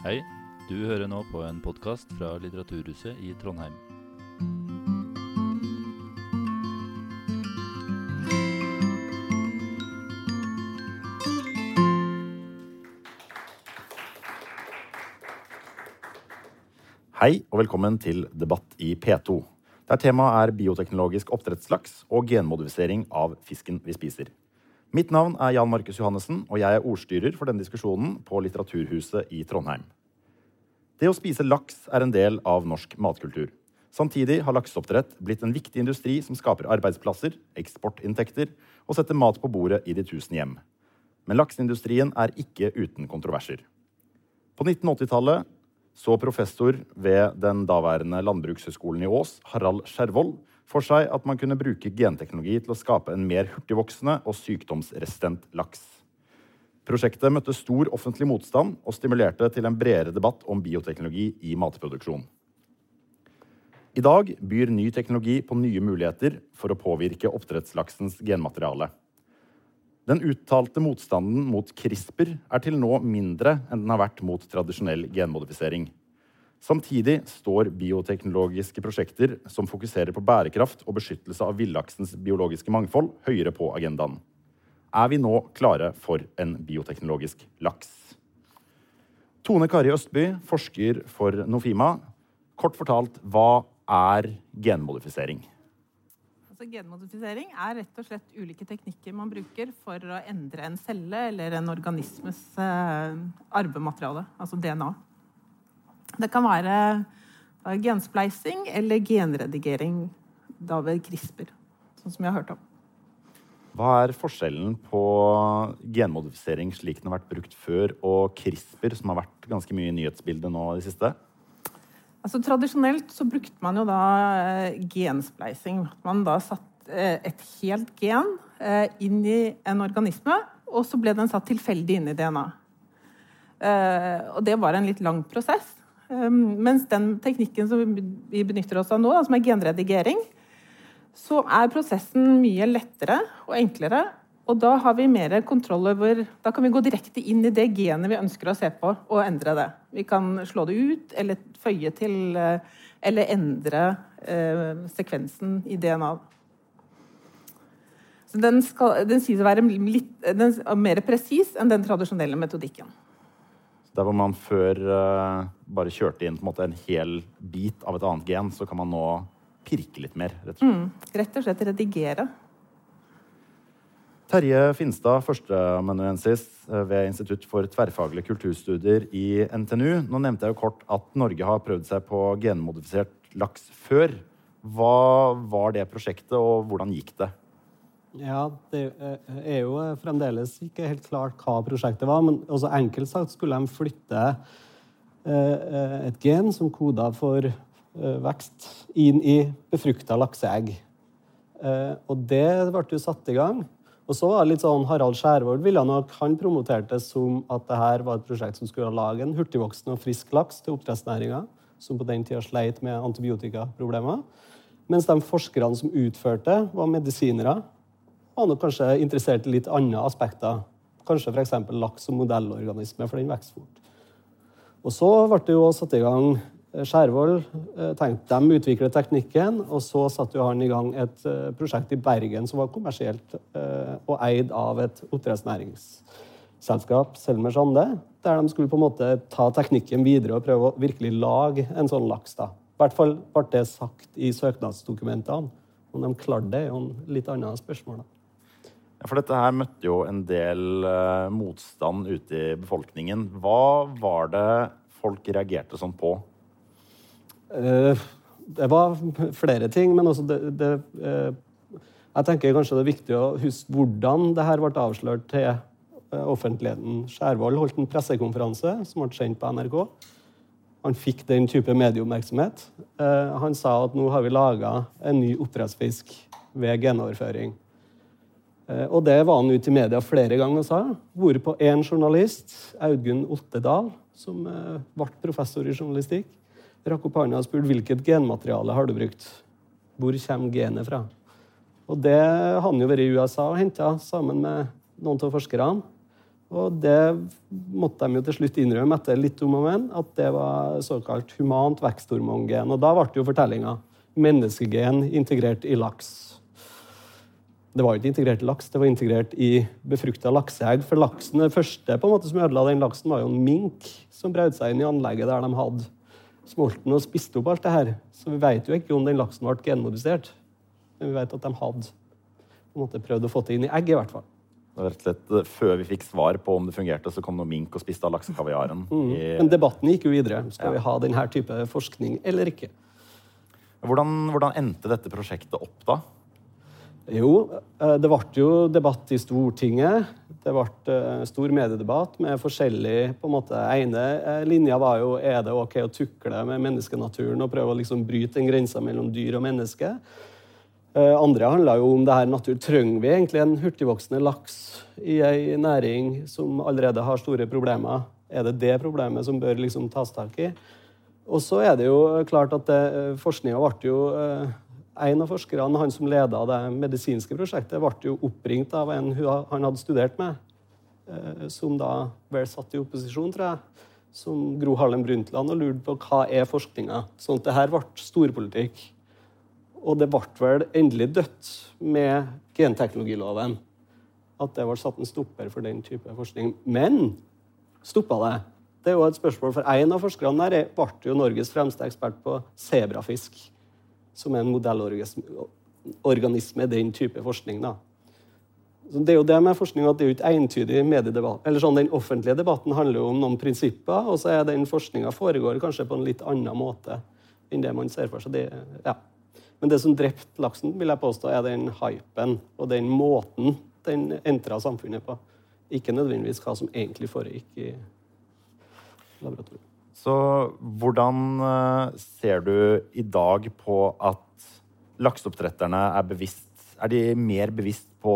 Hei, du hører nå på en podkast fra Litteraturhuset i Trondheim. Hei og velkommen til debatt i P2. Der temaet er bioteknologisk oppdrettslaks og genmodifisering av fisken vi spiser. Mitt navn er Jan Markus Johannessen, og jeg er ordstyrer for denne diskusjonen på Litteraturhuset i Trondheim. Det å spise laks er en del av norsk matkultur. Samtidig har lakseoppdrett blitt en viktig industri som skaper arbeidsplasser, eksportinntekter og setter mat på bordet i de tusen hjem. Men lakseindustrien er ikke uten kontroverser. På 1980-tallet så professor ved den daværende landbrukshøgskolen i Ås, Harald Skjervold, for seg at man kunne bruke genteknologi til å skape en mer hurtigvoksende og sykdomsresistent laks. Prosjektet møtte stor offentlig motstand og stimulerte til en bredere debatt om bioteknologi i matproduksjon. I dag byr ny teknologi på nye muligheter for å påvirke oppdrettslaksens genmateriale. Den uttalte motstanden mot CRISPR er til nå mindre enn den har vært mot tradisjonell genmodifisering. Samtidig står bioteknologiske prosjekter som fokuserer på bærekraft og beskyttelse av villaksens biologiske mangfold, høyere på agendaen. Er vi nå klare for en bioteknologisk laks? Tone Kari Østby, forsker for Nofima. Kort fortalt, hva er genmodifisering? Altså, genmodifisering er rett og slett ulike teknikker man bruker for å endre en celle eller en organismes eh, arvemateriale, altså DNA. Det kan være eh, genspleising eller genredigering da ved CRISPR, sånn som vi har hørt om. Hva er forskjellen på genmodifisering slik den har vært brukt før, og CRISPR, som har vært ganske mye i nyhetsbildet nå i det siste? Altså, tradisjonelt så brukte man jo da eh, genspleising. Man da satt eh, et helt gen inn i en organisme, og så ble den satt tilfeldig inn i DNA. Og det var en litt lang prosess. Mens den teknikken som vi benytter oss av nå, som er genredigering, så er prosessen mye lettere og enklere. Og da har vi mer kontroll over Da kan vi gå direkte inn i det genet vi ønsker å se på, og endre det. Vi kan slå det ut eller føye til eller endre eh, sekvensen i DNA. Så den, skal, den sies å være litt, den, mer presis enn den tradisjonelle metodikken. Der hvor man før uh, bare kjørte inn en, måte, en, hel bit av et annet gen, så kan man nå pirke litt mer. Rett og slett, mm, rett og slett redigere. Terje Finstad, førsteamanuensis eh, ved Institutt for tverrfaglige kulturstudier i NTNU. Nå nevnte jeg jo kort at Norge har prøvd seg på genmodifisert laks før. Hva var det prosjektet, og hvordan gikk det? Ja, det er jo fremdeles ikke helt klart hva prosjektet var. Men også enkelt sagt skulle de flytte eh, et gen som koda for eh, vekst, inn i befrukta lakseegg. Og det ble jo satt i gang. Og så var det litt sånn, Harald Skjærvold ville nok, han promoterte som at det her var et prosjekt som skulle lage en hurtigvoksende og frisk laks til oppdrettsnæringa, som på den tida sleit med antibiotikaproblemer. Mens de forskerne som utførte, var medisinere. Var nok kanskje interessert i litt andre aspekter. Kanskje f.eks. laks som modellorganisme, for den vokser fort. Og så ble det jo satt i gang Eh, Skjærvold eh, tenkte de utvikle teknikken, og så satte jo han i gang et eh, prosjekt i Bergen som var kommersielt og eid av et oppdrettsnæringsselskap, Selmer Sande, der de skulle på en måte ta teknikken videre og prøve å virkelig lage en sånn laks. da. I hvert fall ble det sagt i søknadsdokumentene. Om de klarte det, er jo et litt annet spørsmål. da. For dette her møtte jo en del uh, motstand ute i befolkningen. Hva var det folk reagerte sånn på? Uh, det var flere ting, men også det, det uh, Jeg tenker kanskje det er viktig å huske hvordan det her ble avslørt til offentligheten. Skjærvoll holdt en pressekonferanse som ble sendt på NRK. Han fikk den type medieoppmerksomhet. Han sa at nå har vi laga en ny oppdrettsfisk ved genoverføring. Og det var han ute i media flere ganger og sa. Hvorpå én journalist, Audgunn Ottedal, som ble professor i journalistikk, rakk opp hånda og spurte hvilket genmateriale har du brukt. Hvor kommer genet fra? Og Det har han jo vært i USA og henta sammen med noen av forskerne. Og det måtte de jo til slutt innrømme etter litt om og men, at det var såkalt humant veksthormongen. Og da ble jo fortellinga menneskegen integrert i laks. Det var ikke integrert i laks, det var integrert i befrukta lakseegg. For laksen, det første på en måte som ødela den laksen, var jo en mink som brøt seg inn i anlegget der de hadde smolten og spiste opp alt det her. Så vi vet jo ikke om den laksen ble genmodifisert. Men vi vet at de hadde på en måte prøvd å få det inn i egg, i hvert fall. Rett og slett, eh, Før vi fikk svar på om det fungerte, så kom noen mink og spiste av laksekaviaren. Mm. i- Men debatten gikk jo videre. Skal vi ha denne type forskning eller ikke? Hvordan, hvordan endte dette prosjektet opp, da? Jo, eh, det ble jo debatt i Stortinget. Det ble eh, stor mediedebatt med forskjellig på en måte, ene eh, linja var jo er det ok å tukle med menneskenaturen og prøve å liksom bryte den grensa mellom dyr og menneske. Andre handla jo om det her natur. Trenger vi egentlig en hurtigvoksende laks i ei næring som allerede har store problemer? Er det det problemet som bør liksom tas tak i? Og så er det jo klart at forskninga ble jo En av forskerne, han som leda det medisinske prosjektet, ble jo oppringt av en han hadde studert med, eh, som da vel satt i opposisjon, tror jeg, som Gro Harlem Brundtland, og lurte på hva er forskninga. Sånn at det her ble storpolitikk. Og det ble vel endelig dødt med genteknologiloven. At det ble satt en stopper for den type forskning. Men stoppa det? Det er jo et spørsmål, for En av forskerne der er- ble jo Norges fremste ekspert på sebrafisk, som er en modellorganisme den type forskning. da. Så det er jo det med forskning at det er jo ikke entydig mediedebatt. Eller sånn, Den offentlige debatten handler jo om noen prinsipper, og så er den forskninga foregår kanskje på en litt annen måte enn det man ser for seg. Ja. Men det som drepte laksen, vil jeg påstå, er den hypen og den måten den entra samfunnet på. Ikke nødvendigvis hva som egentlig foregikk i laboratoriet. Så hvordan eh, ser du i dag på at lakseoppdretterne er bevisst Er de mer bevisst på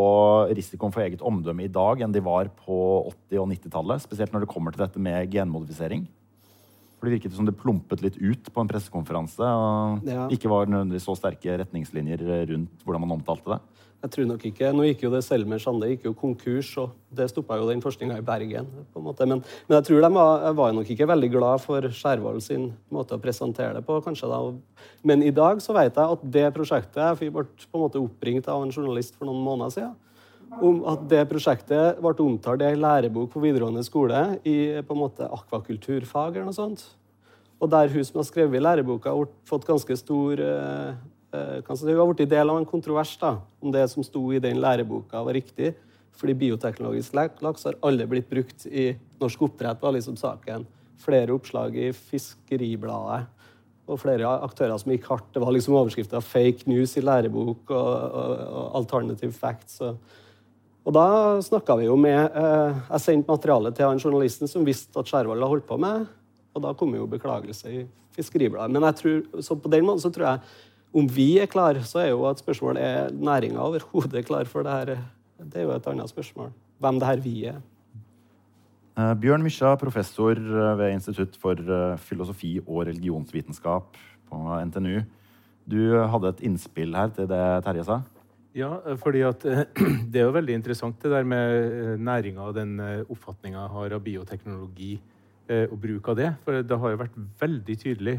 risikoen for eget omdømme i dag enn de var på 80- og 90-tallet? Spesielt når det kommer til dette med genmodifisering? For Det virket som det plumpet litt ut på en pressekonferanse. Og Ja. ikke var nødvendigvis så sterke retningslinjer rundt hvordan man omtalte det. Jeg tror nok ikke, Nå gikk jo det Selmer Sande gikk jo konkurs, og det stoppa jo den forskninga i Bergen. på en måte. Men, men jeg tror de var, var nok ikke veldig glad for Skjervold sin måte å presentere det på. kanskje da. Men i dag så vet jeg at det prosjektet Vi ble på en måte oppringt av en journalist for noen måneder siden. Om at det prosjektet ble omtalt i en lærebok på videregående skole i på en måte akvakulturfag eller noe sånt. Og der hun som har skrevet i læreboka, har fått ganske stor eh, kan si, Hun har blitt del av en kontrovers da, om det som sto i den læreboka, var riktig. Fordi bioteknologisk laks har aldri blitt brukt i norsk oppdrett, var liksom saken. Flere oppslag i Fiskeribladet og flere aktører som gikk hardt. Det var liksom overskrifter 'fake news' i lærebok og, og, og 'alternative facts'. Og, og da snakka vi jo med eh, Jeg sendte materialet til han journalisten som visste at Skjervold hadde holdt på med, og da kom jo beklagelse i Fiskeribladet. Men jeg tror, så på den måten så tror jeg om vi er klar, så er jo et spørsmål er næringa overhodet klar for det her. Det er jo et annet spørsmål. Hvem det her vi er. Eh, Bjørn Mysja, professor eh, ved Institutt for eh, filosofi og religionsvitenskap på NTNU. Du hadde et innspill her til det Terje sa. Ja, fordi at det er jo veldig interessant det der med næringa og den oppfatninga jeg har av bioteknologi og bruk av det. For det har jo vært veldig tydelig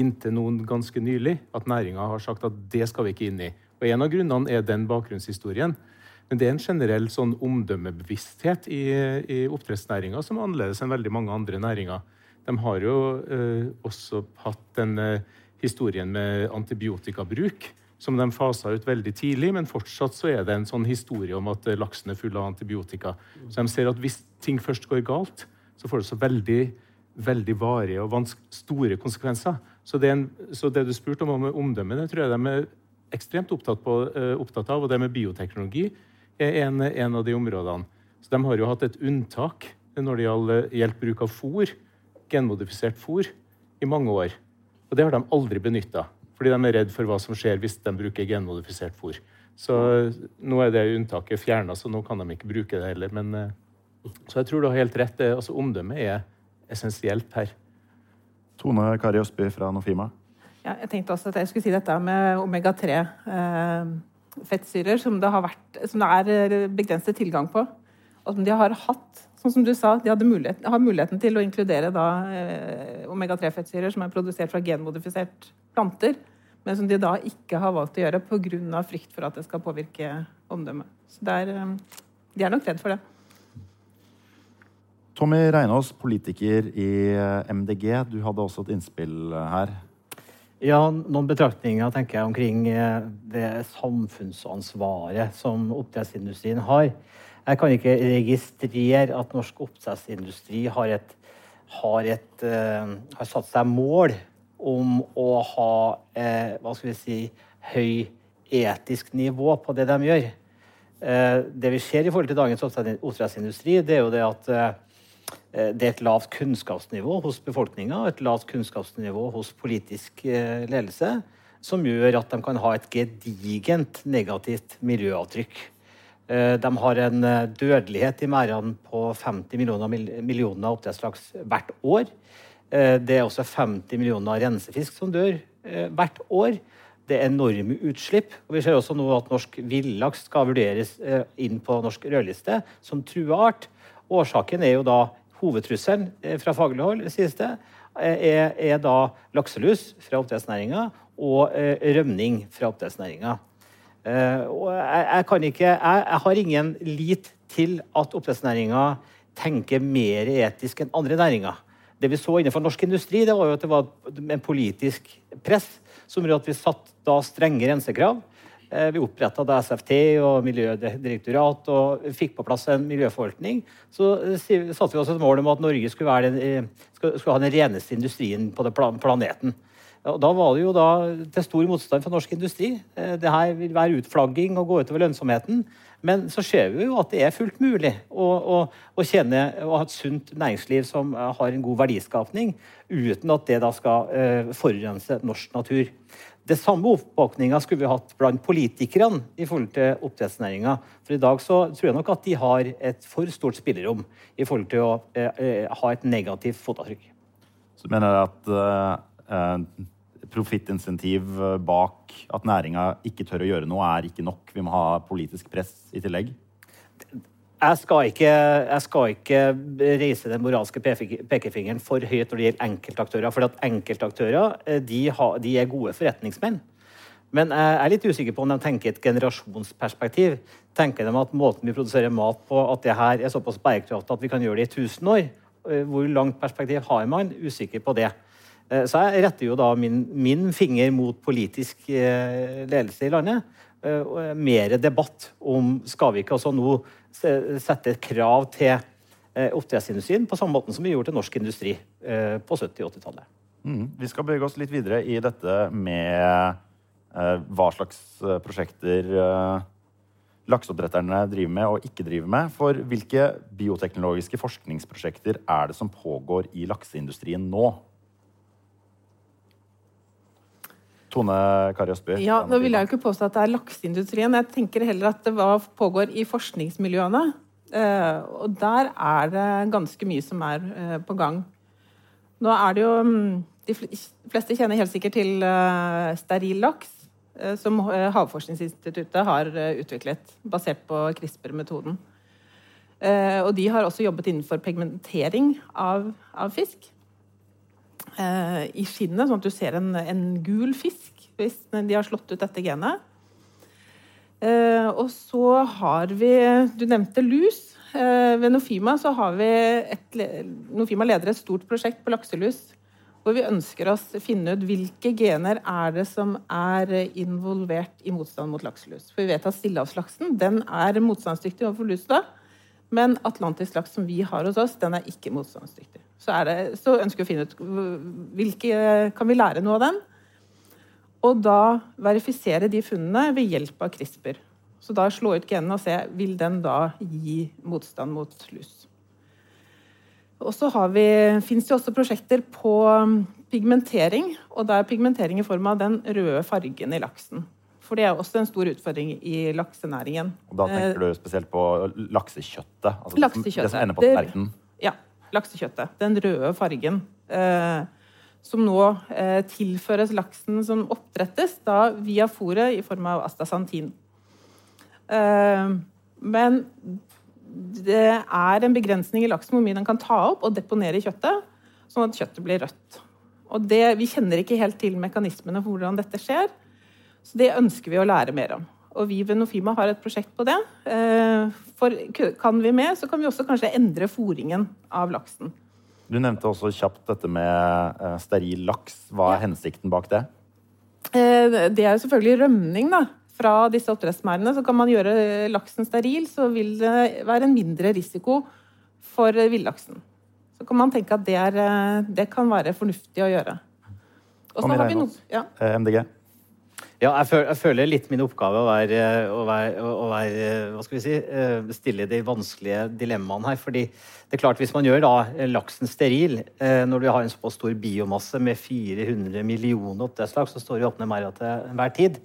inntil noen ganske nylig at næringa har sagt at det skal vi ikke inn i. Og En av grunnene er den bakgrunnshistorien. Men det er en generell sånn omdømmebevissthet i, i oppdrettsnæringa som er annerledes enn veldig mange andre næringer. De har jo eh, også hatt den eh, historien med antibiotikabruk som de fasa ut veldig tidlig, men fortsatt så er det en sånn historie om at eh, laksen er full av antibiotika. Så de ser at hvis ting først går galt, så får det så veldig, veldig varige og store konsekvenser. Så det, en, så det du spurte om om omdømme, det tror jeg de er ekstremt opptatt, på, eh, opptatt av. Og det med bioteknologi er en, en av de områdene. Så de har jo hatt et unntak når det gjelder gjelder bruk av fôr, genmodifisert fôr, i mange år. Og det har de aldri benytta. Fordi de er redd for hva som skjer hvis de bruker genmodifisert fôr. Så eh, nå er det unntaket fjerna, så nå kan de ikke bruke det heller. Men, eh, så jeg tror du har helt rett. Altså, Omdømmet er essensielt her. Tone Kari Østby fra Nofima. Ja, jeg tenkte også at jeg skulle si dette med omega-3-fettsyrer, som, det som det er eh, begrenset tilgang på. At de har hatt sånn som du sa, de mulighet, har muligheten til å inkludere eh, omega-3-fettsyrer som er produsert fra genmodifisert planter, men som de da ikke har valgt å gjøre pga. frykt for at det skal påvirke omdømmet. Så er, eh, de er nok redd for det. Tommy Reinås, politiker i eh, MDG. Du hadde også et innspill eh, her. Ja, noen betraktninger tenker jeg omkring det samfunnsansvaret som oppdrettsindustrien har. Jeg kan ikke registrere at norsk oppdrettsindustri har, et, har, et, uh, har, satt seg mål om å ha uh, hva skal vi si, høy etisk nivå på det de gjør. Uh, det vi ser i forhold til dagens oppdrettsindustri, det er jo det at det er et lavt kunnskapsnivå hos befolkninga og et lavt kunnskapsnivå hos politisk ledelse, som gjør at de kan ha et gedigent negativt miljøavtrykk. Eh, de har en eh, dødelighet i merdene på 50 millioner, millioner oppdrettslaks hvert år. Eh, det er også 50 millioner rensefisk som dør hvert år. Det er enorme utslipp. og Vi ser også nå at norsk villaks skal vurderes inn på norsk rødliste som trua art. Årsaken er jo da hovedtrusselen fra faglig hold, sies det, er, er da lakselus fra oppdrettsnæringa og rømning fra oppdrettsnæringa. Og jeg, jeg, jeg, jeg, har ingen lit til at oppdrettsnæringa tenker mer etisk enn andre næringer. Det vi så innenfor norsk industri, det var jo at det var en politisk press som gjorde at vi satt da strenge rensekrav. Uh, vi oppretta SFT og Miljødirektorat og fikk på plass en miljøforvaltning. Så uh, satte vi oss et mål om at Norge skulle, den, skulle, skulle ha den reneste industrien på planeten. Og Da var det jo da til stor motstand fra norsk industri. Eh, det her vil være utflagging og gå utover lønnsomheten. Men så ser vi jo at det er fullt mulig å, å, å tjene og ha et sunt næringsliv som eh, har en god verdiskapning, uten at det da skal forurense norsk natur. Det samme oppvåkninga skulle vi hatt blant politikerne i forhold til oppdrettsnæringa. For i dag så tror jeg nok at de har et for stort spillerom i forhold til å uh, uh, ha et negativt fotavtrykk. Så mener jeg at profittinsentiv eh, bak at næringa ikke tør å gjøre noe, er ikke nok. Vi må ha politisk press i tillegg. Jeg skal, ikke, jeg skal ikke reise den moralske pekefingeren for høyt når det gjelder enkeltaktører. For at enkeltaktører eh, de, har, de er gode forretningsmenn. Men jeg er litt usikker på om de tenker et generasjonsperspektiv. Tenker de at måten vi produserer mat på, at det her er såpass bærekraftig at vi kan gjøre det i 1000 år? Eh, hvor langt perspektiv har man? Usikker på det. Eh, så jeg retter jo da min, min finger mot politisk ledelse i landet. Eh, mer debatt om skal vi ikke altså nå sette et krav til oppdrettsindustrien på samme måte som vi gjorde til norsk industri på 70- 80-tallet. Mm. Vi skal bevege oss litt videre i dette med eh, hva slags prosjekter eh, lakseoppdretterne driver med og ikke driver med. For hvilke bioteknologiske forskningsprosjekter er det som pågår i lakseindustrien nå? Tone Kari Østby? Ja, nå vil jeg jo ikke påstå at det er lakseindustrien. Jeg tenker heller at det pågår i forskningsmiljøene. Eh, og der er det ganske mye som er eh, på gang. Nå er det jo mm, De fleste kjenner helt sikkert til uh, steril laks, som Havforskningsinstituttet har utviklet, basert på CRISPR-metoden. og de har også jobbet innenfor pigmentering av, av fisk eh, i skinnet, sånn at du ser en, en, gul fisk hvis de har slått ut dette genet. Eh, og så har vi Du nevnte lus. Eh, ved Nofima så har vi et, Nofima leder et stort prosjekt på lakselus hvor vi ønsker oss å finne ut hvilke gener er det som er involvert i motstand mot lakselus. For vi vet at stillehavslaksen den er motstandsdyktig overfor lus. da, Men atlantisk laks som vi har hos oss, den er ikke motstandsdyktig så, det, så, ønsker vi å finne ut hvilke Kan vi lære noe av den? Og da verifisere de funnene ved hjelp av CRISPR. Så da slå ut genene og se vil den da gi motstand mot lus. Og så fins det også prosjekter på um, pigmentering. Og da er pigmentering i form av den røde fargen i laksen. For det er også en stor utfordring i laksenæringen. Og da tenker du spesielt på laksekjøttet? Altså laksekjøttet. Det som ender på tallerkenen? Ja laksekjøttet. Den røde fargen. Eh, som nå eh, tilføres laksen som oppdrettes da via fôret i form av astasantin. Eh, men det er en begrensning i laksen hvor mye den kan ta opp og deponere i kjøttet, sånn at kjøttet blir rødt. Og det, Vi kjenner ikke helt til mekanismene for hvordan dette skjer, så det ønsker vi å lære mer om. Og vi ved Nofima har et prosjekt på det. Eh, for kan vi mer, så kan vi også kanskje endre fòringen av laksen. Du nevnte også kjapt dette med eh, steril laks. Hva er hensikten bak det? Eh, det er jo selvfølgelig rømning da, fra disse oppdrettsmerdene. Så kan man gjøre laksen steril, så vil det være en mindre risiko for villaksen. Så kan man tenke at det, er, det kan være fornuftig å gjøre. Og så har vi noe, ja. MDG? Ja, jeg føler, jeg føler, litt min oppgave å være, å være, å være, hva skal vi si, eh, stille de vanskelige dilemmaene her. fordi det er klart Hvis man gjør da laksen steril, eh, når du har en såpass stor biomasse med 400 millioner oppdrettslaks som står i åpne merder til enhver tid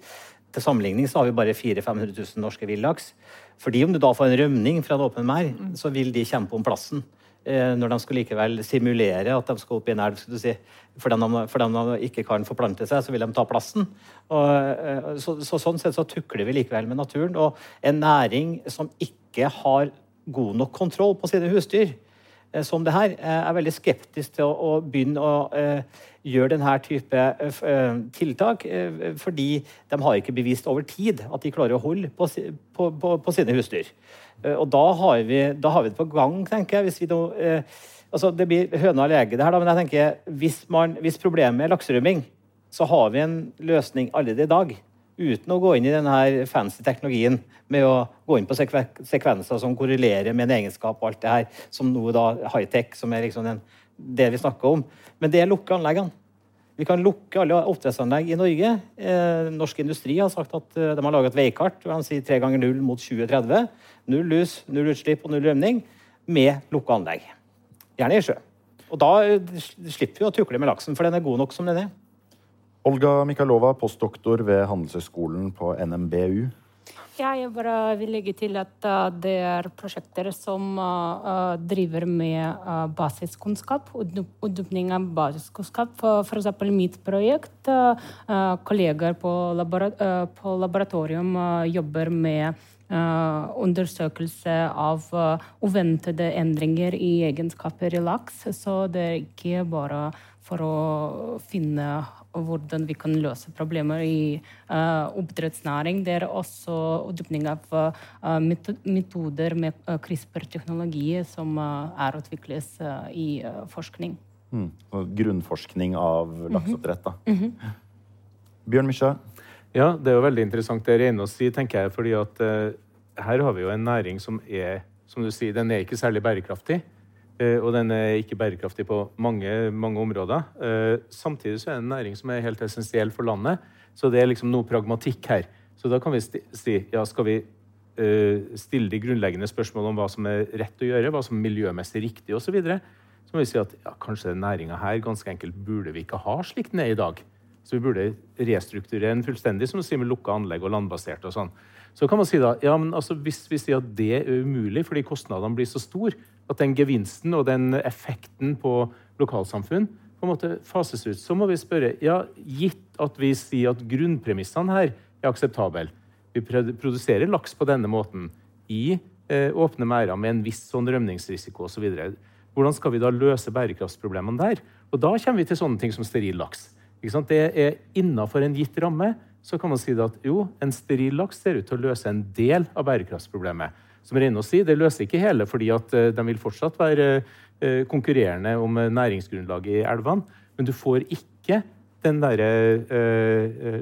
Til sammenligning så har vi bare 400 000-500 000 norske villaks. Fordi om du da får en rømning fra en åpen merd, så vil de kjempe om plassen. Eh, når de skal likevel simulere at de skal opp i en elv. Si. For dem de, for de ikke kan forplante seg, så vil de ta plassen. Og, eh, så, så, sånn sett så tukler vi likevel med naturen. Og en næring som ikke har god nok kontroll på sine husdyr, som det her, er veldig skeptisk til å, å begynne å uh, gjøre denne type uh, tiltak, uh, fordi de har ikke bevist over tid at de klarer å holde på, på, på, på sine husdyr. Eh, og da har, vi, da har vi det på gang, tenker jeg. Hvis vi nå, eh, altså Det blir høna og lege, det her, da, men jeg tenker, hvis, man, hvis problemet er lakserømming, så har vi en løsning allerede i dag. Uten å gå inn i denne fancy teknologien med å gå inn på sekve sekvenser som korrelerer med en egenskap og alt det her, som nå da high-tech, som er liksom den, det vi snakker om. Men det er lukke anleggene. Vi kan lukke alle oppdrettsanlegg i Norge. Eh, norsk industri har sagt at eh, de har laget et veikart. De sier tre ganger null mot 2030. Null lus, null utslipp og null rømning med lukka anlegg. Gjerne i sjø. Og da eh, slipper vi å tukle med laksen, for den er god nok som den er. Olga Mikhailova, postdoktor ved Handelshøyskolen på NMBU. Ja, jeg bare vil legge til at uh, det er prosjekter som uh, driver med basiskunnskap, utdypning av basiskunnskap. Eksempel mitt prosjekt, kolleger på, laboratorium jobber med undersøkelse av uventede endringer i egenskaper i laks. Så det er ikke bare for å finne hvordan vi kan løse problemer i uh, oppdrettsnæring. Det er også utdypning av metoder med CRISPR-teknologi som er utvikles i forskning. Mm. grunnforskning av lakseoppdrett, da. Mm -hmm. Bjørn Misja? ja, det er jo veldig interessant det Reinås å si, tenker jeg. fordi at uh, her har vi jo en næring som er som du sier, den er ikke særlig bærekraftig. Uh, og den er ikke bærekraftig på mange, mange områder. Uh, samtidig så er det en næring som er helt essensiell for landet. Så det er liksom noe pragmatikk her. Så da kan vi si ja, skal vi stille de grunnleggende spørsmålene om hva som er rett å gjøre, hva som er miljømessig riktig osv. Så, må vi si at ja, kanskje den næringa her ganske enkelt burde vi ikke ha slik den er i dag. Så vi burde restrukturere den fullstendig, som du sier med lukka anlegg og landbasert. og sånn. Så kan man si da, ja, men altså, Hvis vi sier at det er umulig fordi kostnadene blir så store, at den gevinsten og den effekten på lokalsamfunn på en måte fases ut, så må vi spørre ja, gitt at vi sier at grunnpremissene her er akseptable, vi produserer laks på denne måten i eh, åpne merder med en viss sånn rømningsrisiko osv. Så hvordan skal vi da løse bærekraftsproblemene der? Og Da kommer vi til sånne ting som steril laks. Det er innafor en gitt ramme. Så kan man si at jo, en steril laks ser ut til å løse en del av bærekraftsproblemet. Som Reinås sier, Det løser ikke hele, fordi at eh, de vil fortsatt være eh, konkurrerende om eh, næringsgrunnlaget i elvene. Men du får ikke den derre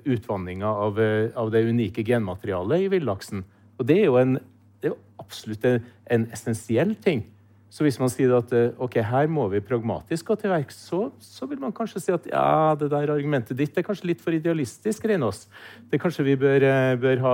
utvanninga av, av, det unike genmaterialet i villaksen. Og det er jo, en, det er absolutt en, en essensiell ting. Så hvis man sier at eh, ok, her må vi pragmatisk gå til verks, så, så, vil man kanskje si at ja, det der argumentet ditt er kanskje litt for idealistisk, Reinås. Det kanskje vi bør, eh, bør ha,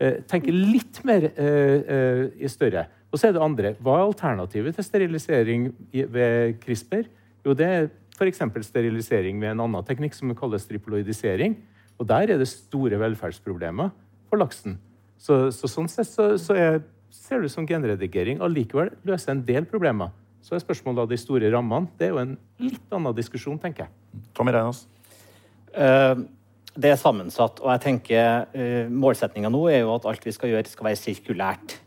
eh, tenke litt mer eh, i større. Og så er det andre. Hva er alternativet til sterilisering ved CRISPR? Jo, det er f.eks. sterilisering ved en annen teknikk som kalles triploidisering. Og der er det store velferdsproblemer for laksen. Så, så sånn sett så, så er ser det ut som genredigering allikevel løser en del problemer. Så er spørsmålet av de store rammene. Det er jo en litt annen diskusjon, tenker jeg. Tommy Reinas. Uh, det er sammensatt. Og jeg tenker uh, målsettinga nå er jo at alt vi skal gjøre, skal være sirkulært.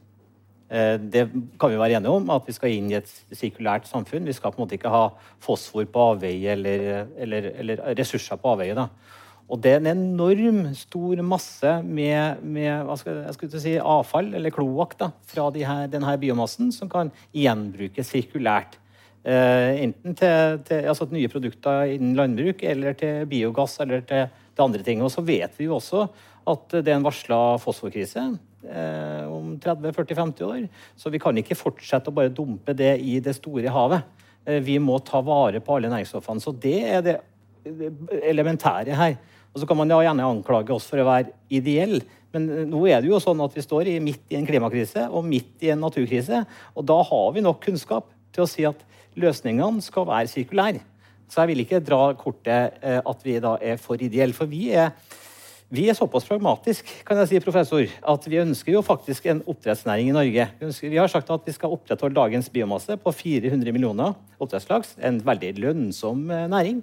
Eh, det kan vi være enige om, at vi skal inn i et sirkulært samfunn. Vi skal på en måte ikke ha fosfor på avveie eller, eller, eller ressurser på avveie. Da. Og det er en enorm stor masse med, med skal, si, avfall, eller kloakk, fra de her, denne biomassen som kan gjenbrukes sirkulært. Eh, enten til, til altså nye produkter innen landbruk, eller til biogass eller til, til andre ting. Og så vet vi jo også at det er en varsla fosforkrise eh, om 30-40-50 år. Så vi kan ikke fortsette å bare dumpe det i det store havet. Eh, vi må ta vare på alle næringsstoffene. Så det er det elementære her. Og Så kan man ja gjerne anklage oss for å være ideell, men eh, nå er det jo sånn at vi står i, midt i en klimakrise og midt i en naturkrise. Og da har vi nok kunnskap til å si at løsningene skal være sirkulære. Så jeg vil ikke dra kortet eh, at vi da er for ideelle. For vi er vi er såpass pragmatisk kan jeg si, professor, at vi ønsker jo faktisk en oppdrettsnæring i Norge. Vi, ønsker, vi har sagt at vi skal opprettholde dagens biomasse på 400 millioner oppdrettslaks. En veldig lønnsom eh, næring.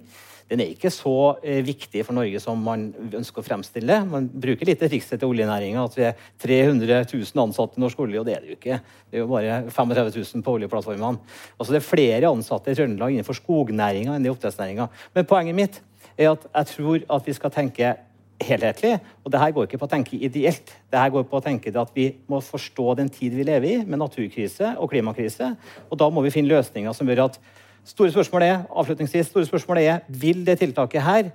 Den er ikke så eh, viktig for Norge som man ønsker å fremstille. Man bruker litt trikset til oljenæringa at vi er 300 000 ansatte i norsk olje, og det er det jo ikke. Det er jo bare 35 000 på oljeplattformene. Altså Det er flere ansatte i Trøndelag innenfor skognæringa enn i oppdrettsnæringa. Men poenget mitt er at jeg tror at vi skal tenke helhetlig. Og det her går ikke på å tenke ideelt. Det her går på å tenke at vi må forstå den tid vi lever i, med naturkrise og klimakrise. Og da må vi finne løsninger som gjør at Store spørsmål er, avslutningsvis, store spørsmål er vil det tiltaket her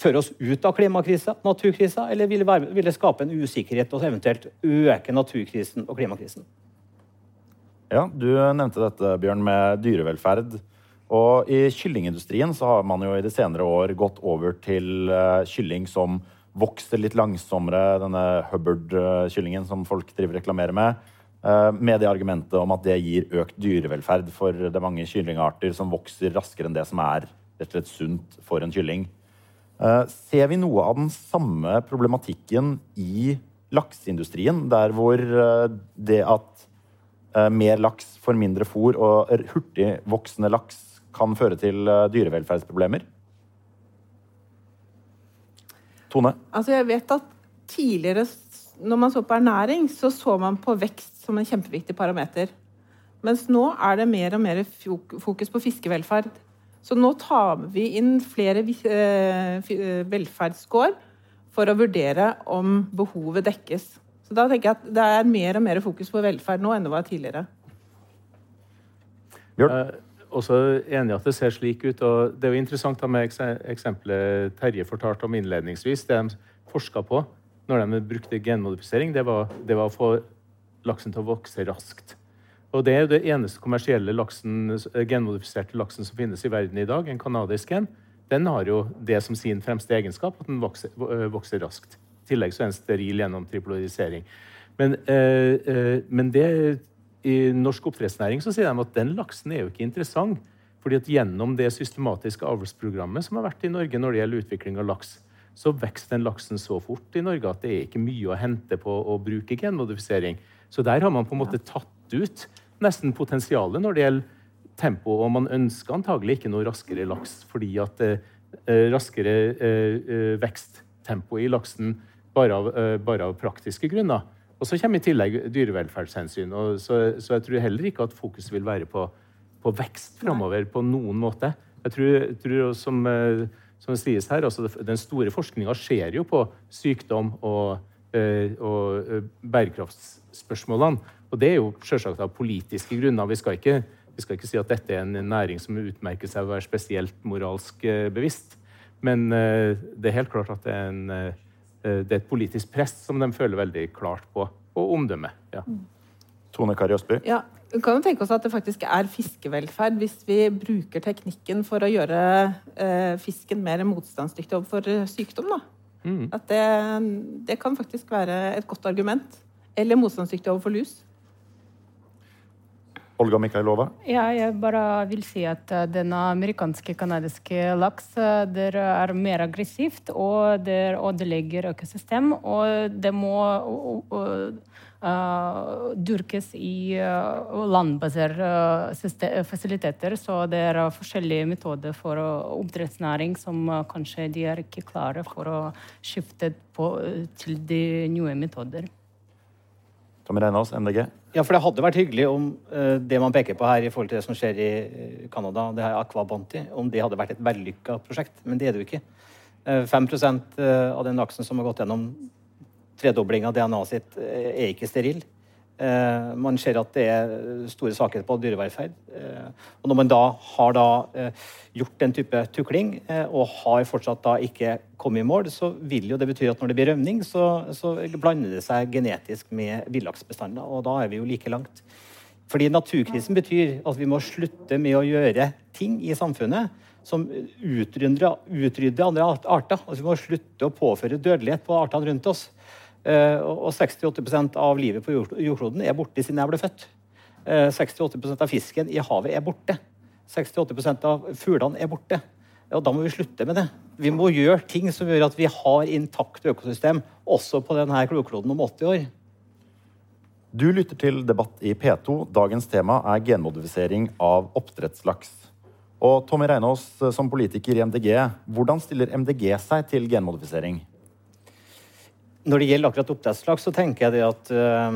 føre oss ut av klimakrisa, naturkrisa, eller vil det, være, vil det skape en usikkerhet og eventuelt øke naturkrisen og klimakrisen? Ja, Du nevnte dette, Bjørn, med dyrevelferd. Og I kyllingindustrien så har man jo i de senere år gått over til kylling som vokser litt langsommere, denne Hubbard-kyllingen som folk driver reklamerer med, med det argumentet om at det gir økt dyrevelferd for det mange kyllingarter som vokser raskere enn det som er rett og slett sunt for en kylling. Uh, ser vi noe av den samme problematikken i lakseindustrien, der hvor det at mer laks får mindre fôr og hurtigvoksende laks kan føre til eh, dyrevelferdsproblemer? Tone? Altså jeg vet at tidligere, når man så på ernæring, så så man på vekst som en kjempeviktig parameter. Mens nå er det mer og mer fokus på fiskevelferd. Så nå tar vi inn flere eh, eh, velferdsskår for å vurdere om behovet dekkes. Så da tenker jeg at det er mer og mer fokus på velferd nå enn det var tidligere. Bjørn? også enig i at det ser slik ut. og Det er jo interessant med eksempelet Terje fortalte om innledningsvis. Det de forska på når de brukte genmodifisering, det var, det var, å få laksen til å vokse raskt. Og Det er jo det eneste kommersielle laksen, genmodifiserte laksen som finnes i verden i dag. En canadisk en. Den har jo det som sin fremste egenskap, at den vokser, vokser raskt. I tillegg så er den steril gjennom triploidisering. Men, eh, øh, men det i norsk oppdrettsnæring så sier de at den laksen er jo ikke interessant. fordi at Gjennom det systematiske avlsprogrammet som har vært i Norge når det gjelder utvikling av laks, så vokser den laksen så fort i Norge at det er ikke mye å hente på å bruke genmodifisering. Så der har man på en måte tatt ut nesten potensialet når det gjelder tempo. Og man ønsker antagelig ikke noe raskere laks, fordi at eh, eh raskere eh, eh, veksttempo i laksen bare av, eh, bare av praktiske grunner og så kommer i tillegg dyrevelferdshensyn. Så, så, jeg tror heller ikke at fokus vil være på, på vekst framover på noen måte. Jeg tror, tror som, eh, som sies her, altså Den store forskninga skjer jo på sykdom og, og eh, bærekraftsspørsmålene. Og det er jo selvsagt av politiske grunner. Vi skal, ikke, vi skal ikke si at dette er en næring som utmerker seg å være spesielt moralsk bevisst. Men det er helt klart at det er en Eh, det er et politisk press som de føler veldig klart på, og omdømme. Ja. Tone Kari Østby? Ja, vi kan jo tenke oss at det faktisk er fiskevelferd hvis vi bruker teknikken for å gjøre eh, fisken mer motstandsdyktig overfor eh, sykdom. Da. Mm. At det, det, kan faktisk være et godt argument. Eller motstandsdyktig overfor lus. Olga Mikhailova? Ja, jeg bare vil si at uh, den amerikanske kanadiske laks der det er mer aggressivt, og det ødelegger økosystem. Og det må uh, dyrkes i landbaserte fasiliteter. Så det er forskjellige metoder for oppdrettsnæring som kanskje de er ikke klare for å skifte på, til de nye metoder. Tommy Reinås, MDG. Ja, for det hadde vært hyggelig om uh, det man peker på her i forhold til det som skjer i Canada, det her Aqua om det hadde vært et vellykka prosjekt. Men det er det jo ikke. Uh, 5 av den laksen som har gått gjennom tredobling av DNA-et sitt, er ikke steril. Eh, man ser at det er store svakheter på dyrevelferd. Eh, og når man da har da, eh, gjort den type tukling, og har fortsatt da ikke kommet i mål, så vil jo det bety at når det blir rømning, så, så blander det seg genetisk med villaksbestander. Og da er vi jo like langt. Fordi naturkrisen betyr at vi må slutte med å gjøre ting i samfunnet som utrydder, utrydder andre arter. Altså vi må slutte å påføre dødelighet på artene rundt oss. Eh, og 60-80 av livet på jordkloden er borte siden jeg ble født. 60-80 eh, av fisken i havet er borte. 60-80 av fuglene er borte. Og da må vi slutte med det. Vi må gjøre ting som gjør at vi har intakt økosystem også på denne klokloden om 80 år. Du lytter til Debatt i P2. Dagens tema er genmodifisering av oppdrettslaks. Og Tommy Reinås, som politiker i MDG, hvordan stiller MDG seg til genmodifisering? Når det gjelder akkurat oppdrettslaks, så tenker jeg det at uh,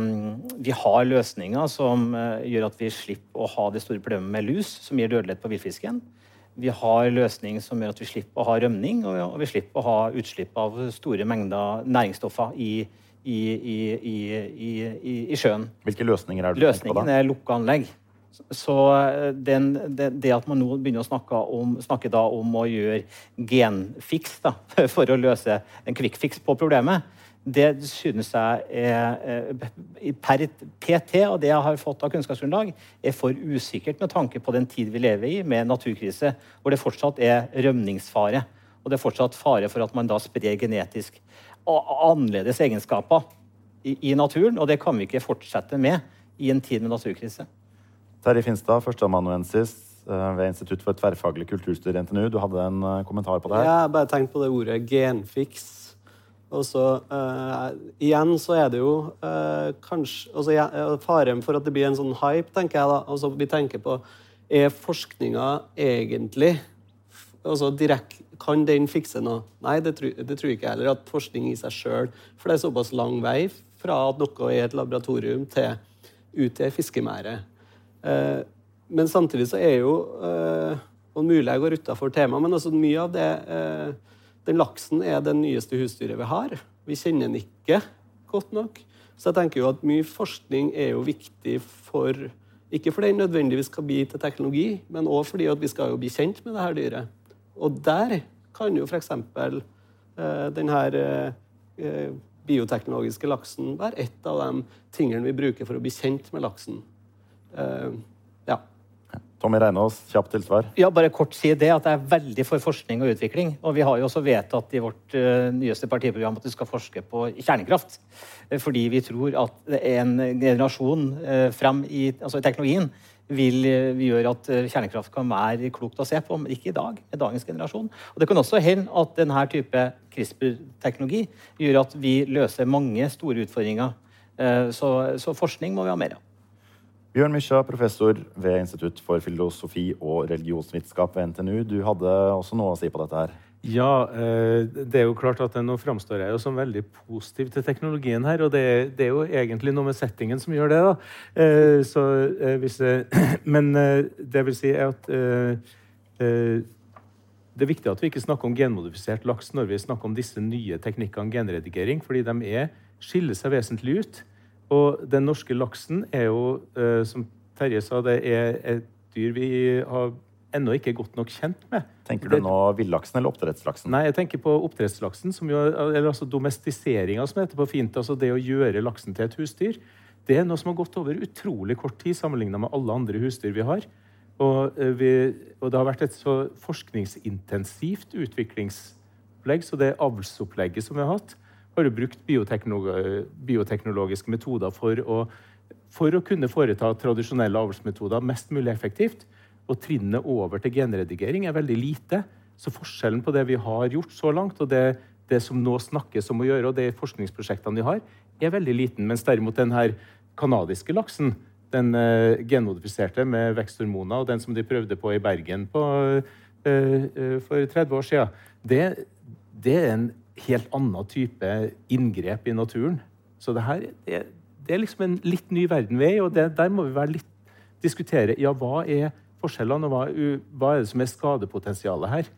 vi har løsninger som uh, gjør at vi slipper å ha det store problemet med lus, som gir dødelighet på villfisken. Vi har løsninger som gjør at vi slipper å ha rømning, og, og vi slipper å ha utslipp av store mengder næringsstoffer i, i, i, i sjøen. Hvilke løsninger er det du tenker på da? Løsningen er lukka anlegg. Så eh, den, det, det, at man nå begynner å snakke om, snakke om å gjøre genfiks da, for å løse en kvikkfiks på problemet, det synes jeg er, per PT og det jeg har fått av kunnskapsgrunnlag, er for usikkert med tanke på den tid vi lever i, med naturkrise, hvor det fortsatt er rømningsfare. Og det er fortsatt fare for at man da sprer genetisk annerledes egenskaper i, i naturen. Og det kan vi ikke fortsette med i en tid med naturkrise. Terje Finstad, førsteamanuensis eh, ved Institutt for tverrfaglig kulturstudier NTNU. Du hadde en eh, kommentar på det her? Jeg bare tenkt på det ordet genfiks og så uh, igjen så er det jo uh, kanskje altså, ja, Faren for at det blir en sånn hype, tenker jeg da. Altså, vi tenker på Er forskninga egentlig altså, direkt, Kan den fikse noe? Nei, det, tror, det tror jeg ikke heller. At forskning i seg sjøl For det er såpass lang vei fra at noe er et laboratorium til ut til fiskemæret. Uh, men samtidig så er jo og Mulig jeg går utafor temaet, men altså mye av det den laksen er det nyeste husdyret vi har. Vi kjenner den ikke godt nok. Så jeg tenker jo at mye forskning er jo viktig for Ikke fordi den nødvendigvis skal bli til teknologi, men òg fordi vi skal jo bli kjent med det her dyret. Og der kan jo f.eks. Eh, den her eh, bioteknologiske laksen være et av de tingene vi bruker for å bli kjent med laksen. Eh, Tommy Reinås, kjapt til svar. Ja, bare kort si det, at jeg er veldig for forskning og utvikling. Og vi har jo også vedtatt i vårt uh, nyeste partiprogram at vi skal forske på kjernekraft. Uh, fordi vi tror at en generasjon uh, frem i altså teknologien vil gjøre at kjernekraft kan være klokt å se på, men ikke i dag. med dagens generasjon. Og Det kan også hende at denne type CRISPR-teknologi gjør at vi løser mange store utfordringer. Så, så forskning må vi ha mer av. Bjørn Mysja, professor ved Institutt for filosofi og religionsvitenskap ved NTNU. Du hadde også noe å si på dette her? Ja, eh, det er jo klart at nå framstår jeg jo som veldig positiv til teknologien her. Og det, er jo egentlig noe med settingen som gjør det, da. Eh, så hvis hvis Men det vil si at det er viktig at vi ikke snakker om genmodifisert laks når vi snakker om disse nye teknikkene genredigering, fordi de er, skiller seg vesentlig ut. Og den norske laksen er jo, eh, som Terje sa, det er et dyr vi har ennå ikke godt nok kjent med. Tenker du nå villaksen eller oppdrettslaksen? Nei, jeg tenker på oppdrettslaksen, som jo, eller altså domestiseringa, som heter på fint. Altså det å gjøre laksen til et husdyr. Det er noe som har gått over utrolig kort tid sammenligna med alle andre husdyr vi har. Og, eh, vi, og, det har vært et så forskningsintensivt utviklingsopplegg, så det avlsopplegget som vi har hatt, har brukt bioteknologiske metoder for å, for å kunne foreta tradisjonelle avlsmetoder mest mulig effektivt. Og trinnet over til genredigering er veldig lite. Så forskjellen på det vi har gjort så langt, og det, det som nå snakkes om å gjøre, og de forskningsprosjektene vi har, er veldig liten. Mens derimot den her kanadiske laksen, den uh, genmodifiserte med veksthormoner, og den som de prøvde på i Bergen på, uh, uh, for 30 år siden, det, det er en helt annen type inngrep i naturen. Så det her det, det er liksom en litt ny verden vi er i, og det, der må vi litt, diskutere ja, hva er forskjellene, og hva, hva er det som er skadepotensialet her.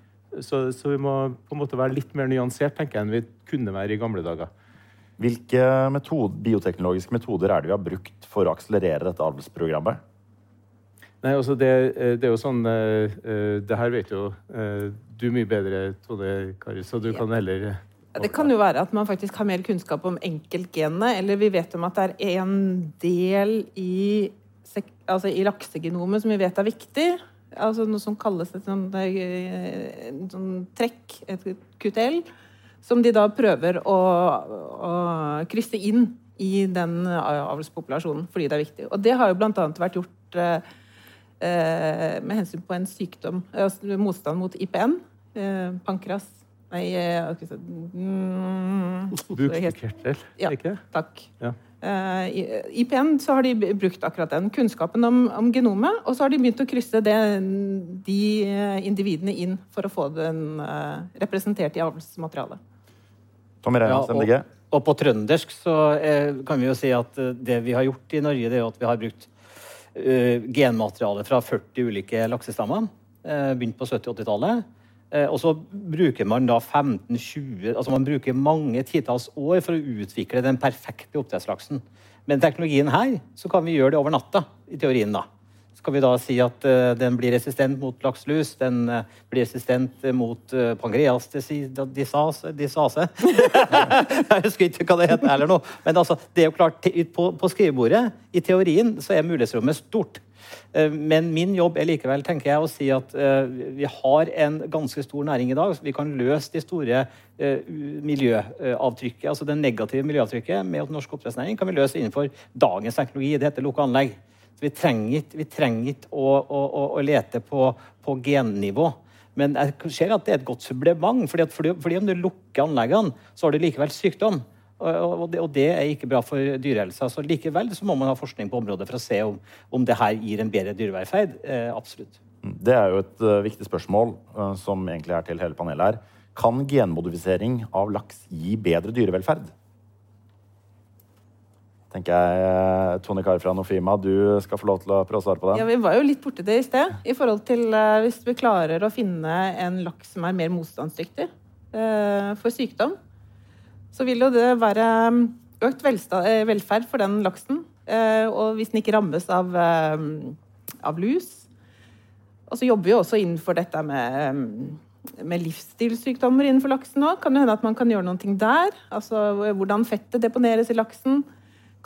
Så, så, vi må på en måte være litt mer nyansert tenker jeg, enn vi kunne være i gamle dager. Hvilke metod, bioteknologiske metoder er det vi har brukt for å akselerere dette avlsprogrammet? Nei, altså det, det, er jo sånn Det her vet jo du mye bedre, Tone Kari, så du ja. kan heller det kan jo være at man faktisk har mer kunnskap om enkeltgenene. Eller vi vet om at det er en del i, altså i laksegenomet som vi vet er viktig. Altså noe som kalles et sånt, et sånt trekk, et QTL. Som de da prøver å, å krysse inn i den avlspopulasjonen fordi det er viktig. Og det har jo bl.a. vært gjort eh, eh, med hensyn på en sykdom, altså motstand mot IPN. Eh, pankras Nei, jeg har ikke sett mm, Bukspyttkjertel, ja, ikke Takk. Ja. Uh, I IPN så har de brukt akkurat den kunnskapen om, om, genomet, og så har de begynt å krysse det, de individene inn for å få den uh, representert i avlsmaterialet. MDG. Ja, og, og, på trøndersk så eh, kan vi jo si at det vi har gjort i Norge, det er jo at vi har brukt genmateriale fra 40 ulike laksestammer. begynt på 70-80-tallet. Eh, og så bruker man da 15-20 altså Man bruker mange titalls år for å utvikle den perfekte oppdrettslaksen. Med teknologien her så kan vi gjøre det over natta, i teorien. da. Så kan vi da si at uh, den blir resistent mot lakselus, den uh, blir resistent mot uh, pankreas disase Jeg husker ikke hva det heter eller noe. Men altså, det er jo klart, på, på skrivebordet, i teorien, så er mulighetsrommet stort. Eh, men min jobb er likevel tenker jeg, å si at vi har en ganske stor næring i dag. så Vi kan løse de store miljøavtrykket, altså det negative miljøavtrykket med norsk oppdrettsnæring kan vi løse innenfor dagens teknologi. Det heter lukka anlegg. Så vi trenger ikke å, å, å, å, lete på, på gennivå. Men jeg ser at det er et godt supplement. Fordi, fordi, fordi om du lukker anleggene, så har du likevel sykdom. Og det, og det, er ikke bra for dyrehelsa. Så likevel så må man ha forskning på området for å se om, om det her gir en bedre dyrevelferd. Eh, absolutt. Det er jo et uh, viktig spørsmål uh, som egentlig er til hele panelet her. Kan genmodifisering av laks gi bedre dyrevelferd? Tenker jeg, Tone Kari fra Nofima, du skal få lov til å prøve å svare på det. Ja, Vi var jo litt borti det i sted. i forhold til uh, Hvis vi klarer å finne en laks som er mer motstandsdyktig for sykdom, så vil jo det være um, økt eh, velferd for den laksen. Uh, og hvis den ikke rammes av, av lus. Og så jobber vi også innenfor dette med, um, med livsstilssykdommer innenfor laksen òg. Kan det hende at man kan gjøre noe der? Altså hvordan fettet deponeres i laksen.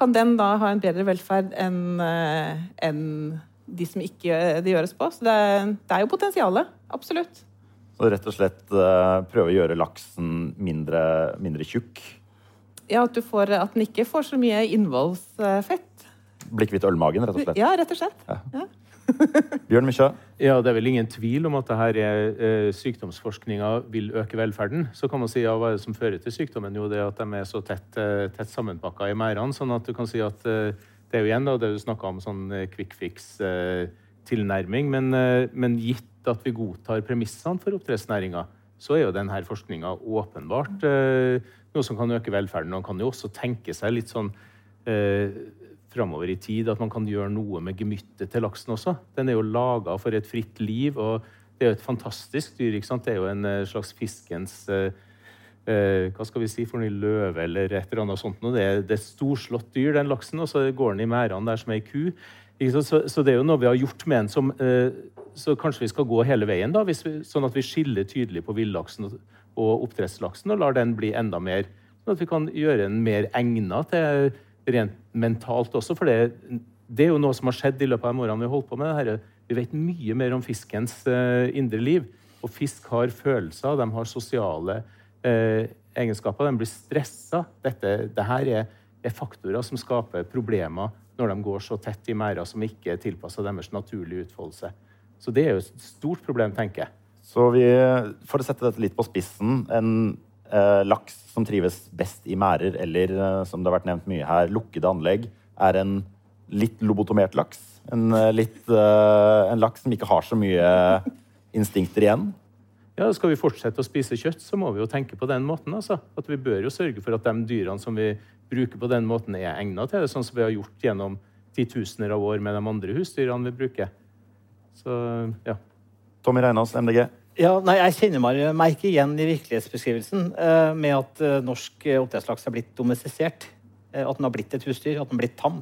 Kan den da ha en bedre velferd enn eh, en de som ikke det gjøres på? Så det, det er jo potensialet. Absolutt. Så rett og slett uh, prøve å gjøre laksen mindre, mindre tjukk? Ja, at, får, at, den ikke får så mye innvollsfett. Bli kvitt ølmagen, rett og slett? Ja, rett og slett. Ja. Ja. Bjørn Mykja? Ja, Det er vel ingen tvil om at det her er, eh, sykdomsforskninga vil øke velferden. Så kan man si ja, hva er det som fører til sykdommen? Jo, det at de er så tett, eh, tett sammenpakka i merdene. Sånn at du kan si at eh, det er jo igjen da, det du snakka om, sånn quick fix-tilnærming. Men, men gitt at vi godtar premissene for oppdrettsnæringa, så er jo denne forskninga åpenbart noe som kan øke velferden. Man kan jo også tenke seg litt sånn framover i tid at man kan gjøre noe med gemyttet til laksen også. Den er jo laga for et fritt liv, og det er jo et fantastisk dyr. ikke sant? Det er jo en eh, slags fiskens eh, eh, hva skal vi si for noe løve eller et eller annet sånt. Det er, det er storslått dyr, den laksen, og så går den i merdene der som ei ku. Så, så, det er jo noe vi har gjort med den som eh, Så kanskje vi skal gå hele veien, da, vi, sånn at vi skiller tydelig på villaksen og, og oppdrettslaksen og lar den bli enda mer Sånn at vi kan gjøre den mer egna til rent mentalt også. For det, det, er jo noe som har skjedd i løpet av de årene vi har holdt på med det Vi vet mye mer om fiskens uh, indre liv. Og fisk har følelser, de har sosiale uh, egenskaper. De blir stressa. Dette, dette er, er faktorer som skaper problemer når de går så tett i merder som ikke er tilpassa deres naturlige utfoldelse. Så det er jo et stort problem, tenker jeg. Så vi, For å sette dette litt på spissen En eh, laks som trives best i merder, eller eh, som det har vært nevnt mye her, lukkede anlegg, er en litt lobotomert laks. En, eh, litt, eh, en laks som ikke har så mye instinkter igjen. ja, skal vi fortsette å spise kjøtt, så må vi jo tenke på den måten. Altså. At vi bør jo sørge for at de dyrene som vi bruker på den måten, er egnet til det, sånn som vi har gjort gjennom titusener av år med de andre husdyrene vi bruker. Så, ja. Tommy Reinås, MDG. Ja, nei, Jeg kjenner meg, meg ikke igjen i virkelighetsbeskrivelsen eh, med at eh, norsk eh, oppdrettslaks er blitt domestisert. Eh, at den har blitt et husdyr, at den har blitt tam.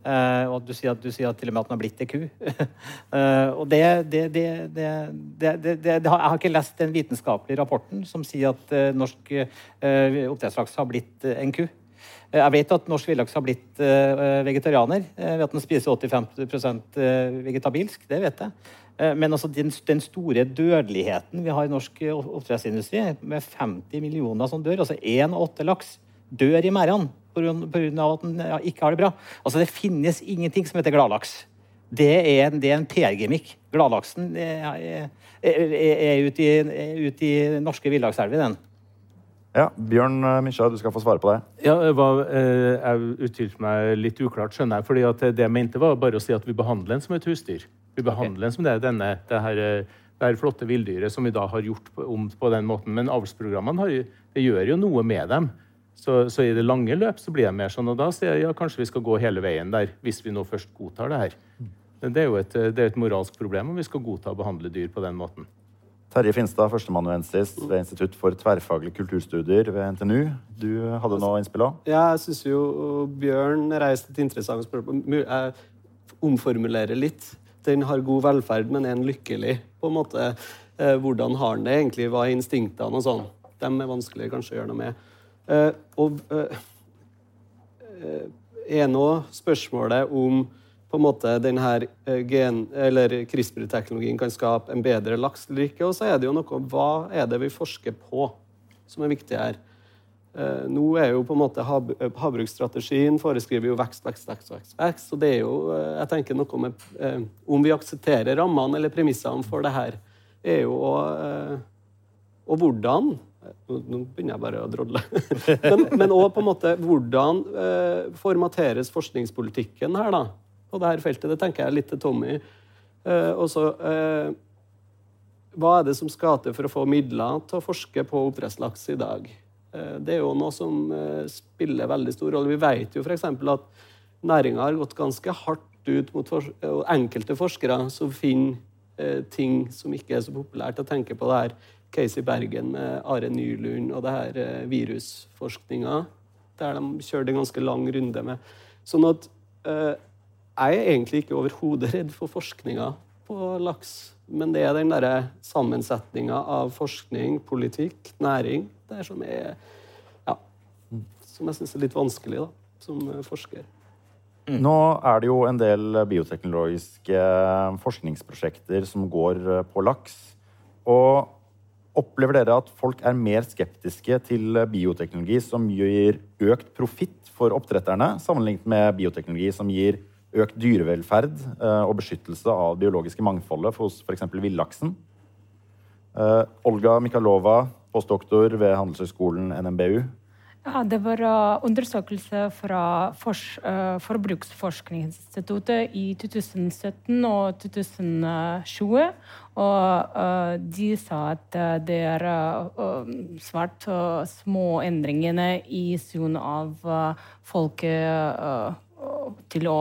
Eh, og at du sier, at du sier at til og med at den har blitt ei ku. Eh, og det, det, det, det, Jeg har ikke lest den vitenskapelige rapporten som sier at eh, norsk eh, oppdrettslaks har blitt eh, en ku. Eh, Jeg vet at norsk villaks har blitt eh, vegetarianer eh, ved at den spiser 85 eh, vegetabilsk. Det vet jeg. Eh, Men altså den, den store dødeligheten vi har i norsk eh, oppdrettsindustri, med 50 millioner som dør, altså én av åtte laks dør i merdene pga. at den ja, ikke har det bra. Altså Det finnes ingenting som heter gladlaks. Det er en, en PR-gimmick. Gladlaksen er, er, er, er ute i, ut i norske villakselver, den. Ja, Bjørn eh, du skal få svare på det. Ja, det var, eh, Jeg uttrykte meg litt uklart, skjønner jeg. fordi at det jeg mente, var bare å si at vi behandler den som et husdyr. Vi behandler den som det, denne, det, her, eh, det her flotte villdyret som vi da har gjort om på den måten. Men avlsprogrammene har, det gjør jo noe med dem. Så, så i det lange løp så blir det mer sånn. Og da sier jeg ja, kanskje vi skal gå hele veien der, hvis vi nå først godtar det her. Men det er jo et, det er et moralsk problem om vi skal godta å behandle dyr på den måten. Terje Finstad, førsteamanuensis ved Institutt for tverrfaglige kulturstudier ved NTNU. Du hadde noe innspill òg? Ja, jeg syns jo Bjørn reiste et interessant spørsmål. Jeg omformulerer litt. Den har god velferd, men er den lykkelig? På en måte. Eh, hvordan har den det egentlig? Hva er instinktene og sånn? Dem er vanskelig kanskje å gjøre noe med. Eh, og eh, er nå spørsmålet om på en måte den her eh, gen, eller CRISPR-teknologien kan skape en bedre laks eller ikke. Og så er det jo noe Hva er det vi forsker på som er viktig her? Eh, nå er jo på en måte eh, Havbruksstrategien foreskriver jo vekst, vekst, vekst. vekst, vekst. Og det er jo, jeg tenker noe med Om vi aksepterer rammene eller premissene for det her, er jo eh, Og hvordan Nå begynner jeg bare å drodle. men, òg på en måte hvordan eh, formateres forskningspolitikken her, da? På det her feltet. Det tenker jeg litt til Tommy. Eh, og så eh, hva er det som skal til for å få midler til å forske på oppdrettslaks i dag? Eh, Det er jo noe som eh, spiller veldig stor rolle. Vi vet jo f.eks. at næringa har gått ganske hardt ut mot for enkelte forskere som finner eh, ting som ikke er så populært. å tenke på det her Casey Bergen med Are Nylund og det her eh, virusforskninga, der de kjørte en ganske lang runde med. Sånn at jeg er egentlig ikke overhodet redd for forskninga på laks, men det er den derre sammensetninga av forskning, politikk, næring, det er som er ja, som jeg syns er litt vanskelig, da, som eh, forsker. Nå er det jo en del bioteknologiske forskningsprosjekter som går eh, på laks. Og opplever dere at folk er mer skeptiske til bioteknologi som gir økt profitt for oppdretterne, sammenlignet med bioteknologi som gir økt dyrevelferd eh, og beskyttelse av det biologiske mangfoldet hos f.eks. villaksen? Eh, Olga Mikhalova, postdoktor ved Handelshøyskolen NMBU. Ja, det var uh, undersøkelse fra Fors, Forbruksforskningsinstituttet i 2017 og 2020. Og de sa at det er svært små endringene i syn av folket til å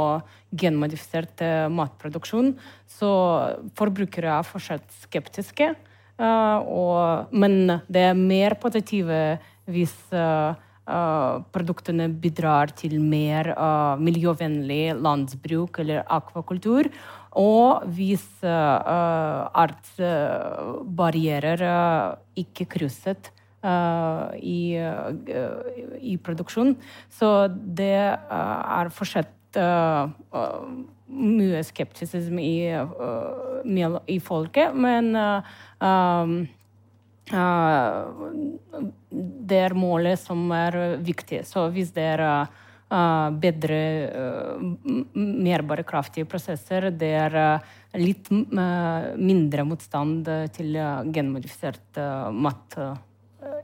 genmodifisert uh, matproduksjon. Så forbrukere er fortsatt skeptiske. Uh, og, men det er mer positive hvis uh, uh, produktene bidrar til mer miljøvennlig landsbruk eller akvakultur. Og hvis artsbarrierer ikke krysset i, i produksjon. Så det er fortsatt mye skeptisisme i, i folket, men uh, um, uh, det er målet som er viktig. Så hvis det er bedre, mer bærekraftige prosesser, det er litt mindre motstand til genmodifisert mat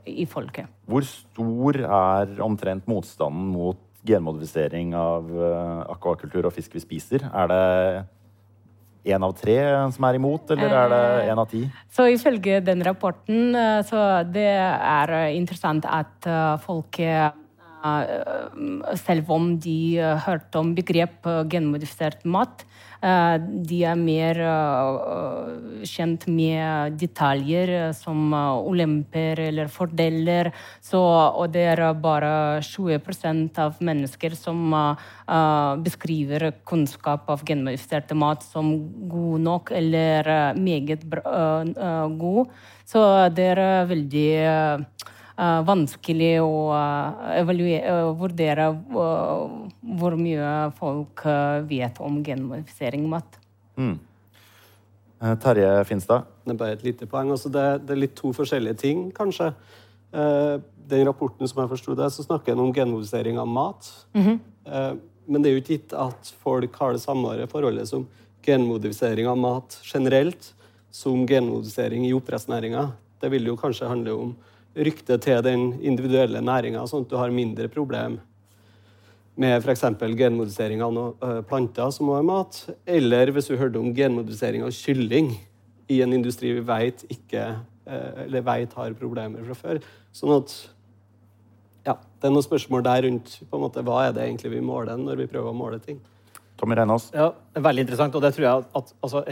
i folket. Hvor stor er omtrent motstanden mot genmodifisering av eh, akvakultur og fisk vi spiser? Er det én av tre som er imot, eller er det én av ti? Så ifølge den rapporten eh, så det er eh, interessant at folket folk eh, selv om de uh, hørte om begrep uh, genmodifisert mat, de er mer kjent med detaljer som ulemper eller fordeler. Så, og det er bare 20% av mennesker som beskriver kunnskap av genmodifisert mat som god nok eller meget god. Så det er veldig vanskelig å uh, evaluere, uh, vurdere hvor mye folk vet om genmodifisering mat. Mm. Terje Finstad? Det er bare et lite poeng. Altså det, det, er litt to forskjellige ting, kanskje. den rapporten som jeg forsto det, så snakker en om genmodifisering av mat. Mm -hmm. men det er jo ikke gitt at folk har det samme forholdet som genmodifisering av mat generelt som genmodifisering i oppdrettsnæringa. Det vil jo kanskje handle om ryktet til den individuelle næringa, sånn at du har mindre problem med f.eks. genmodifisering av planter som også er mat, eller hvis du hørte om genmodifisering av kylling i en industri vi vet ikke eller vet har problemer fra før. Sånn at ja, det er noen spørsmål der rundt på en måte, hva er det egentlig vi måler når vi prøver å måle ting. Tommy Reinås? Ja, Veldig interessant. og det tror jeg at altså,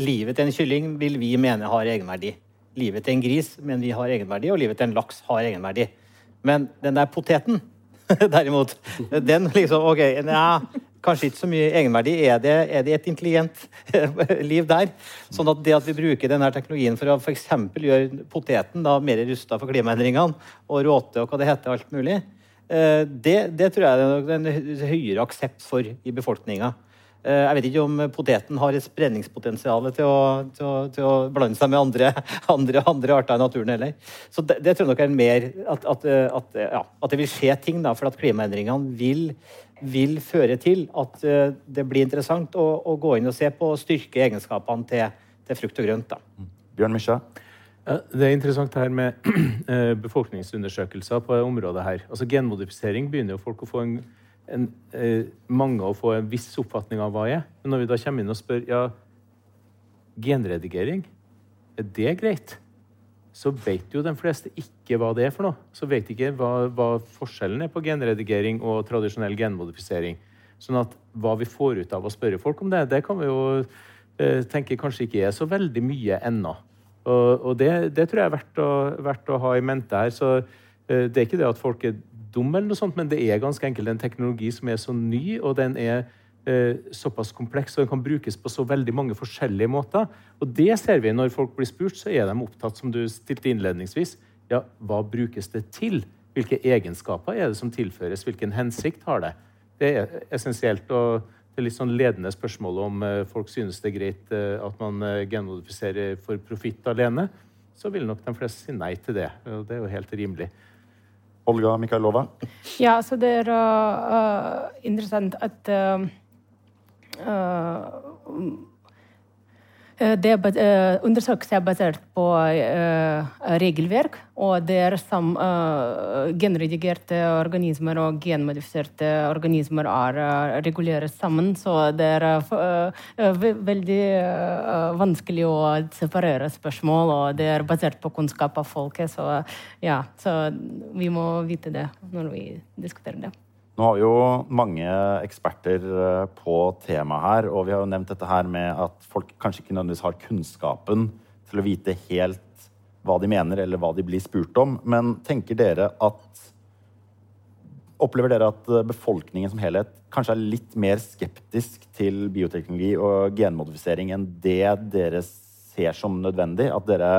Livet til en kylling vil vi mene har egenverdi livet til en gris, men vi har egenverdi, og livet til en laks har egenverdi. Men den der poteten, derimot, den liksom OK, ja, kanskje ikke så mye egenverdi. Er det, er det et intelligent liv der? Sånn at det at vi bruker denne teknologien for å f.eks. gjøre poteten da mer rusta for klimaendringene, og råte og hva det heter, alt mulig, eh, det, det tror jeg det er en høyere aksept for i befolkninga. Eh, jeg vet ikke om poteten har et spredningspotensial til til, til å, blande seg med andre, andre, andre, arter i naturen heller. Så det, det tror jeg nok er mer at, at, at, ja, at, det vil skje ting, da, for at klimaendringene vil, vil føre til at eh, det blir interessant å, å, gå inn og se på og styrke egenskapene til, til frukt og grønt. Da. Bjørn Mysja? Det er interessant her med eh, befolkningsundersøkelser på området her. Altså Genmodifisering begynner jo folk å få en en, eh, mange å få en viss oppfatning av hva er. Men når vi da kommer inn og spør ja, genredigering, er det greit? Så vet jo de fleste ikke hva det er for noe. Så vet ikke hva, hva forskjellen er på genredigering og tradisjonell genmodifisering. Sånn at hva vi får ut av å spørre folk om det, det kan vi jo eh, tenke kanskje ikke er så veldig mye ennå. Og, og det, det, tror jeg er verdt å, verdt å ha i mente her. Så eh, det er ikke det at folk er dum, eller noe sånt, men det er ganske enkelt en teknologi som er så ny, og den er eh, såpass kompleks, og den kan brukes på så veldig mange forskjellige måter. Og det ser vi når folk blir spurt, så er de opptatt, som du stilte innledningsvis, ja, hva brukes det til? Hvilke egenskaper er det som tilføres? Hvilken hensikt har det? Det er essensielt. og det er litt sånn ledende spørsmål om eh, folk synes det er greit eh, at man eh, genmodifiserer for profitt alene. Så vil nok de fleste si nei til det. og Det er jo helt rimelig. Olga Mikhailova? Ja, så det er uh, interessant at uh, det er eh, undersøkelser er basert på uh, regelverk, og det er som genredigerte organismer og genmodifiserte organismer er reguleres sammen. Så det er veldig vanskelig å separere spørsmål, og det er basert på kunnskap av folket. Så ja, så vi må vite det når vi diskuterer det. Nå har vi jo mange eksperter eh, på temaet her, og vi har jo nevnt dette her med at folk kanskje ikke nødvendigvis har kunnskapen til å vite helt hva de mener, eller hva de blir spurt om. Men tenker dere at Opplever dere at befolkningen som helhet kanskje er litt mer skeptisk til bioteknologi og genmodifisering enn det dere ser som nødvendig? At dere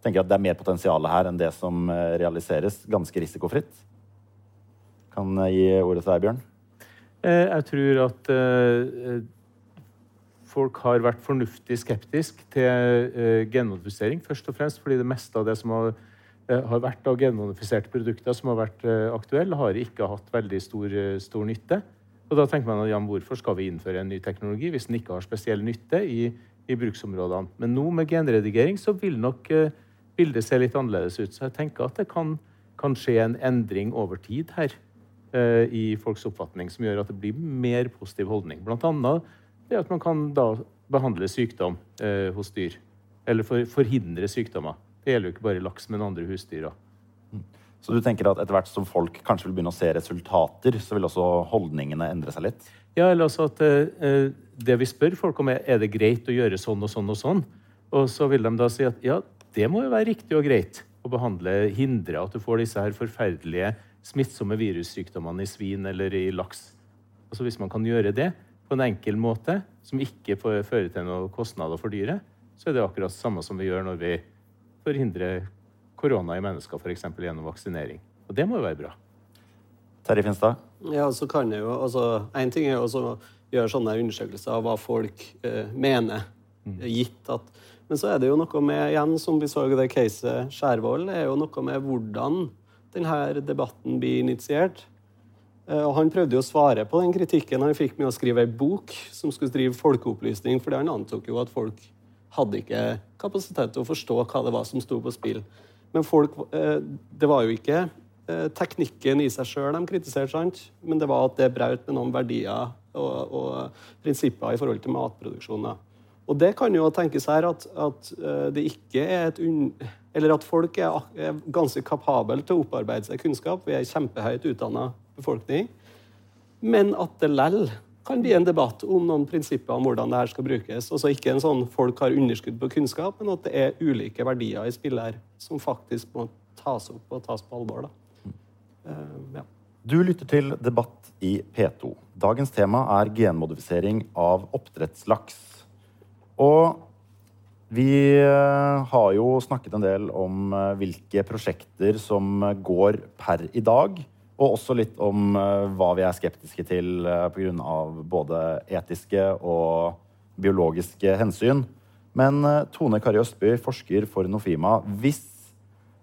tenker at det er mer potensial her enn det som eh, realiseres, ganske risikofritt? Kan gi ordet til deg, Bjørn? Eh, jeg tror at eh, folk har vært fornuftig skeptisk til eh, genmodifisering. Først og fremst fordi det meste av det som har, vært av genmodifiserte produkter som har vært aktuelle, har ikke hatt veldig stor, stor, nytte. Og da tenker man at ja, hvorfor skal vi innføre en ny teknologi hvis den ikke har spesiell nytte i, i bruksområdene? Men nå med genredigering så vil nok bildet se litt annerledes ut. Så jeg tenker at det kan, kan skje en endring over tid her. Eh, i folks oppfatning som gjør at det blir mer positiv holdning. Blant annet det at man kan da behandle sykdom eh, hos dyr. Eller for, forhindre sykdommer. Det gjelder jo ikke bare laks, men andre husdyr òg. Så du tenker at etter hvert som folk kanskje vil begynne å se resultater, så vil også holdningene endre seg litt? Ja, eller altså at eh, Det vi spør folk om, er er det greit å gjøre sånn og sånn og sånn. Og så vil de da si at ja, det må jo være riktig og greit å behandle, hindre at du får disse her forferdelige smittsomme virussykdommene i svin eller i laks. Altså Hvis man kan gjøre det på en enkel måte, som ikke fører til noen kostnader for dyret, så er det akkurat det samme som vi gjør når vi forhindrer korona i mennesker, f.eks. gjennom vaksinering. Og det må jo være bra. Terje Finstad? Ja, så kan jeg jo, altså, En ting er jo å gjøre sånne undersøkelser av hva folk eh, mener, gitt at Men så er det jo noe med, igjen, som vi så i det caset Skjærvoll, er jo noe med hvordan denne debatten blir initiert. Eh, Og Han prøvde jo å svare på den kritikken han fikk med å skrive ei bok som skulle drive folkeopplysning, fordi han antok jo at folk hadde ikke kapasitet til å forstå hva det var som sto på spill. Men folk, eh, det var jo ikke eh, teknikken i seg sjøl de kritiserte, sant? men det var at det brøt med noen verdier og, og prinsipper i forhold til matproduksjon. Og det kan jo tenkes her at, at det ikke er et unn... Eller at folk er, ganske kapable til å opparbeide seg kunnskap. Vi er en kjempehøyt utdanna befolkning. Men at det lell kan bli en debatt om noen prinsipper om hvordan det her skal brukes. Også ikke en sånn folk har underskudd på kunnskap, men at det er ulike verdier i spill her som faktisk må tas opp og tas på alvor. Da. Uh, ja. Du lytter til Debatt i P2. Dagens tema er genmodifisering av oppdrettslaks. Og vi eh, har jo snakket en del om eh, hvilke prosjekter som går per i dag. Og også litt om eh, hva vi er skeptiske til eh, pga. både etiske og biologiske hensyn. Men eh, Tone Kari Østby, forsker for Nofima. Hvis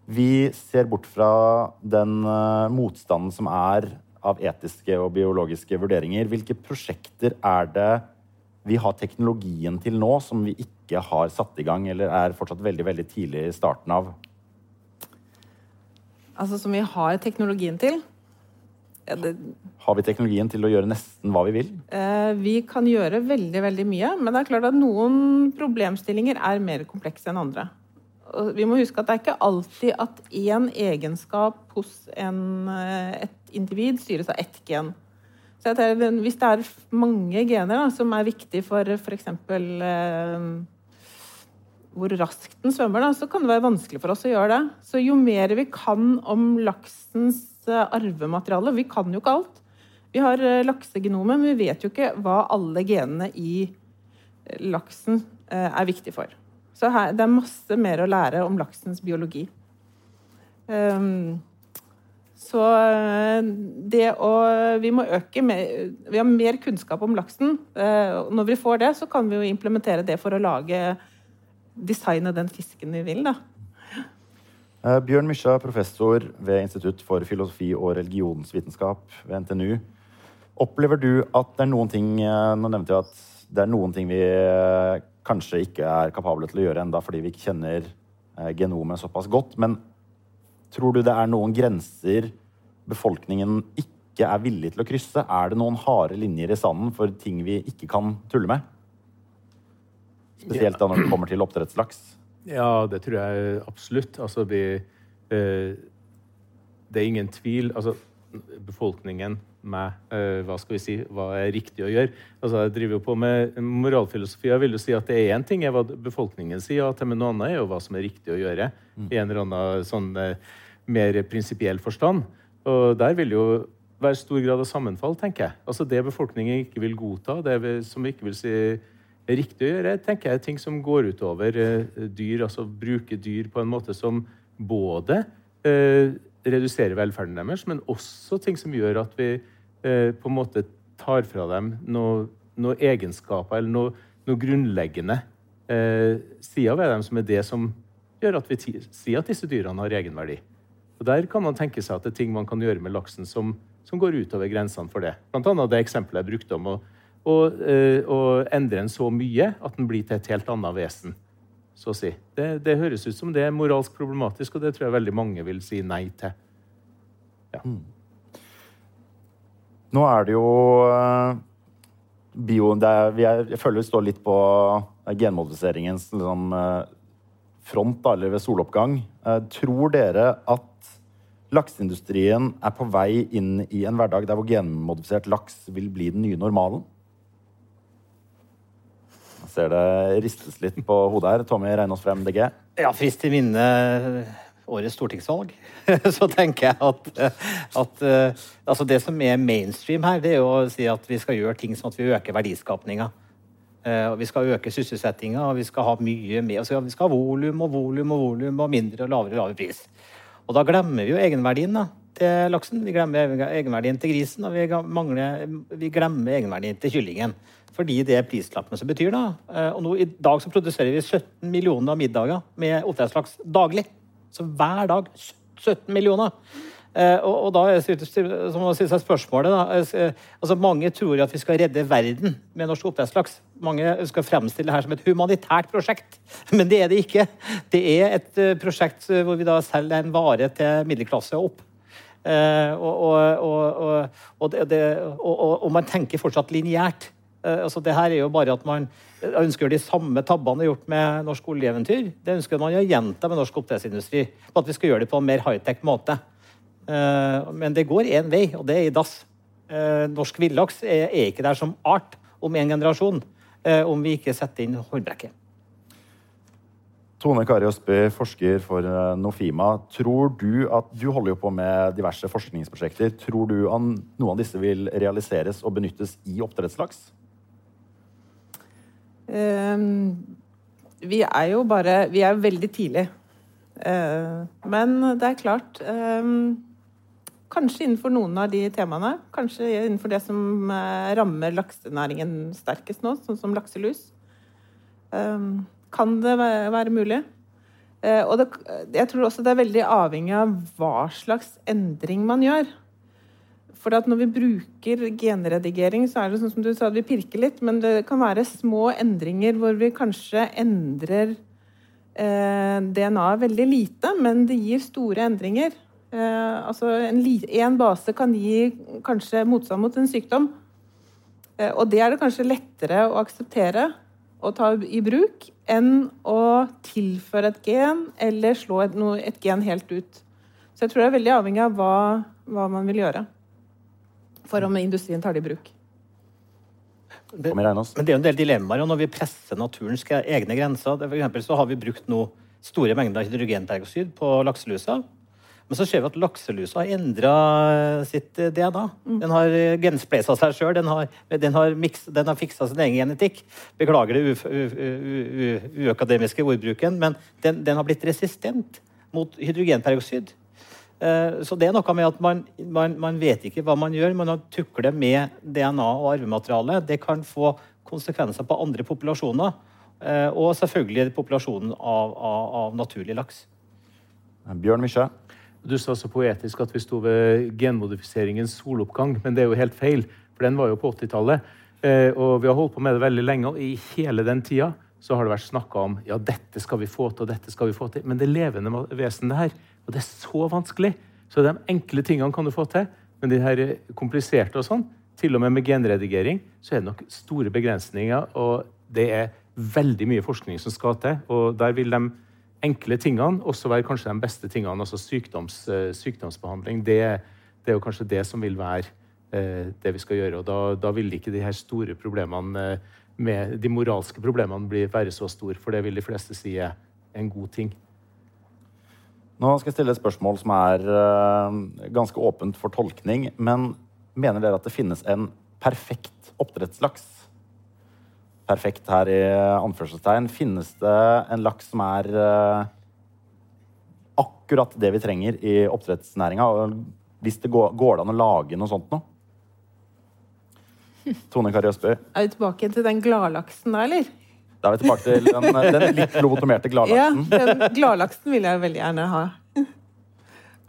vi ser bort fra den eh, motstanden som er av etiske og biologiske vurderinger. Hvilke prosjekter er det vi har teknologien til nå som vi ikke har satt i gang, eller er fortsatt veldig veldig tidlig i starten av? Altså som vi har teknologien til. Ja, det, Har vi teknologien til å gjøre nesten hva vi vil? eh, vi kan gjøre veldig, veldig mye, men det er klart at noen problemstillinger er mer komplekse enn andre. Og vi må huske at det er ikke alltid at én egenskap hos en, eh, et individ styres av ett gen. Tenker, hvis det er mange gener da, som er viktige for f.eks. Eh, hvor raskt den svømmer, da, så kan det være vanskelig for oss å gjøre det. Så jo mer vi kan om laksens eh, arvemateriale Vi kan jo ikke alt. Vi har eh, laksegenomet, men vi vet jo ikke hva alle genene i eh, laksen er viktig for. Så her, det er masse mer å lære om laksens biologi. Ehm, så eh, det å Vi må øke mer, Vi har mer kunnskap om laksen. Eh, Når vi får det, så kan vi jo implementere det for å lage designe den fisken vi vil, da. Eh, Bjørn Mysja, professor ved Institutt for filosofi og religionsvitenskap ved NTNU. Opplever du at det er noen ting Nå nevnte jeg at det er noen ting vi kanskje ikke er kapable til å gjøre enda fordi vi ikke kjenner genomet såpass godt. Men tror du det er noen grenser befolkningen ikke er villig til å krysse? Er det noen harde linjer i sanden for ting vi ikke kan tulle med? Spesielt da når det kommer til oppdrettslaks. Ja, det tror jeg absolutt. Altså, vi, eh, det er ingen tvil. Altså, befolkningen, med eh, hva skal vi si, hva er riktig å gjøre? Altså, jeg driver jo på med moralfilosofi. Jeg vil jo si at det er én ting er hva befolkningen sier ja til, men noe annet er jo hva som er riktig å gjøre. I en eller annen sånn eh, mer prinsipiell forstand. Og der vil jo være stor grad av sammenfall, tenker jeg. Altså Det befolkningen ikke vil godta, det vi, som vi ikke vil si er riktig å gjøre, tenker jeg er ting som går utover eh, dyr. Altså bruke dyr på en måte som både eh, reduserer velferden deres, men også ting som gjør at vi eh, på en måte tar fra dem noen noe egenskaper eller noe, noe grunnleggende eh, sider ved dem som er det som gjør at vi sier at disse dyrene har egenverdi. Og Der kan man tenke seg at det er ting man kan gjøre med laksen som, som går utover grensene for det. Blant annet det eksempelet jeg brukte om å, å, eh, å endre den så mye at den blir til et helt annet vesen. Så å si. Det, det høres ut som det er moralsk problematisk, og det tror jeg veldig mange vil si nei til. Nå er det jo eh, bio, det er, jeg føler vi står litt på genmodifiseringens liksom, eh, front, da, eller ved soloppgang. Eh, tror dere at lakseindustrien er på vei inn i en hverdag der hvor genmodifisert laks vil bli den nye normalen? Jeg ser det ristes litt på hodet her. Tommy Reinås fra MDG. Ja, frist til minne årets stortingsvalg, så tenker jeg at, at uh, altså det som er mainstream her, det er å si at vi skal gjøre ting sånn at vi øker verdiskapninga. Uh, vi skal øke sysselsettinga, og vi skal ha mye mer. Altså, vi skal ha volum og volum og volum og mindre og lavere og lavere pris. Og da glemmer vi jo egenverdien da, til laksen. Vi glemmer egenverdien til grisen, og vi, mangler, vi glemmer egenverdien til kyllingen. Fordi det er prislappen som betyr. da. Uh, og nå, I dag så produserer vi 17 millioner middager med oppdrettslaks daglig. Så hver dag 17 millioner. Eh, og, og, da må man seg spørsmålet da, eh, altså Mange tror at vi skal redde verden med norsk oppdrettslaks. Mange skal fremstille det her som et humanitært prosjekt, men det er det ikke. Det er et prosjekt hvor vi da selger en vare til middelklasse og opp. Og, og, og, man tenker fortsatt lineært. Altså det her er jo bare at man ønsker de samme tabbene gjort med norsk oljeeventyr. Det ønsker man å gjenta med norsk oppdrettsindustri. På at vi skal gjøre det på en mer high-tech måte. Eh, men det går én vei, og det er i dass. Eh, norsk villaks er ikke der som art om en generasjon eh, om vi ikke setter inn håndbrekket. Tone Kari Østby, forsker for Nofima. Tror du at Du holder jo på med diverse forskningsprosjekter. Tror du at noen av disse vil realiseres og benyttes i oppdrettslaks? Uh, vi er jo bare Vi er veldig tidlig. Uh, men det er klart uh, Kanskje innenfor noen av de temaene. Kanskje innenfor det som eh, rammer laksenæringen sterkest nå, sånn som lakselus. Ehm, kan det være mulig? Og det, jeg tror også det er veldig avhengig av hva slags endring man gjør. For når vi bruker genredigering, så er det sånn som du sa, vi pirker litt, men det kan være små endringer hvor vi kanskje endrer eh, DNA-et veldig lite, men det gir store endringer. Eh, altså en, en, base kan gi kanskje motstand mot en sykdom. Eh, og det er det kanskje lettere å akseptere og ta i bruk enn å tilføre et gen eller slå et, no, et gen helt ut. Så jeg tror det er veldig avhengig av hva, hva man vil gjøre for om industrien tar det i bruk. Men, men det er jo en del dilemmaer når vi presser naturens egne grenser. For eksempel så har vi brukt nå store mengder hydrogenperoksid på lakselusa. Men så ser vi at lakselusa har endra sitt eh, DNA. Mm. Den har eh, seg sjøl. Den har, den har, har fiksa sin egen genetikk. Beklager det uakademiske ordbruken, men den, den, har blitt resistent mot hydrogenperoksid. Eh, så det er noe med at man, man, man vet ikke hva man gjør. Man tukler med DNA og arvemateriale. Det kan få konsekvenser på andre populasjoner. Eh, og selvfølgelig populasjonen av, av, av naturlig laks. Bjørn Mysja. Du sa så poetisk at vi sto ved genmodifiseringens soloppgang, men det er jo helt feil. For den var jo på 80-tallet. Eh, og vi har holdt på med det veldig lenge. Og i hele den tida så har det vært snakka om ja, dette skal vi få til, og dette skal vi få til. Men det levende vesenet her og det er så vanskelig. Så de enkle tingene kan du få til. Men de her kompliserte og sånn, til og med med genredigering, så er det nok store begrensninger. Og det er veldig mye forskning som skal til. Og der vil de enkle tingene også være kanskje de beste tingene. Altså sykdoms, eh, sykdomsbehandling. Det, det, er jo kanskje det som vil være eh, det vi skal gjøre. Og da, da, vil ikke de her store problemene eh, med de moralske problemene bli, være så store, for det vil de fleste si er en god ting. Nå skal jeg stille et spørsmål som er ganske åpent for tolkning. Men mener dere at det finnes en perfekt oppdrettslaks? Perfekt her i anførselstegn. Finnes det en laks som er uh, akkurat det vi trenger i oppdrettsnæringa? Hvis det går, går det an å lage noe sånt noe? Tone Kari Østby? Er vi tilbake til den gladlaksen da, eller? Da er vi tilbake til den, den litt lobotomerte gladlaksen. Ja, den gladlaksen vil jeg veldig gjerne ha.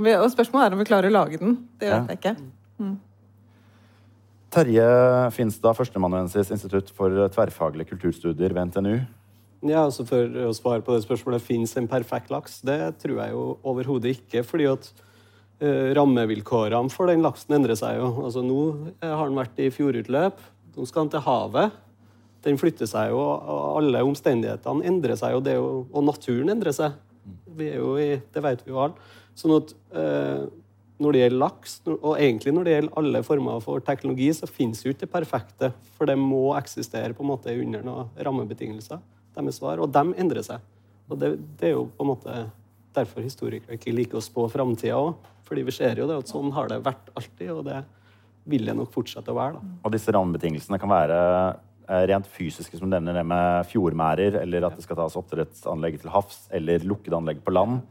Og spørsmålet er om vi klarer å lage den. Det vet jeg ikke. Mm. Terje Finstad, førsteamanuensis Institutt for tverrfaglige kulturstudier ved NTNU. Ja, altså For å svare på det spørsmålet fins en perfekt laks, det tror jeg jo overhodet ikke. fordi at uh, rammevilkårene for den laksen endrer seg jo. Altså Nå har den vært i fjordutløp Nå skal den til havet. Den flytter seg jo, og alle omstendighetene endrer seg, og, jo, og naturen endrer seg. Vi er jo i, det vet vi jo alle. Sånn at eh, når det gjelder laks, og egentlig når det gjelder alle former for teknologi, så finnes jo ikke det perfekte. For det må eksistere på en måte under noen rammebetingelser. Deres svar, og de endrer seg. Og det, det, er jo på en måte derfor historikere ikke liker å spå framtida òg. Fordi vi ser jo det at sånn har det vært alltid, og det vil det nok fortsette å være. Da. Og disse rammebetingelsene kan være eh, rent fysiske, som denne med fjordmærer, eller at det skal tas oppdrettsanlegg til havs, eller lukkede anlegg på land.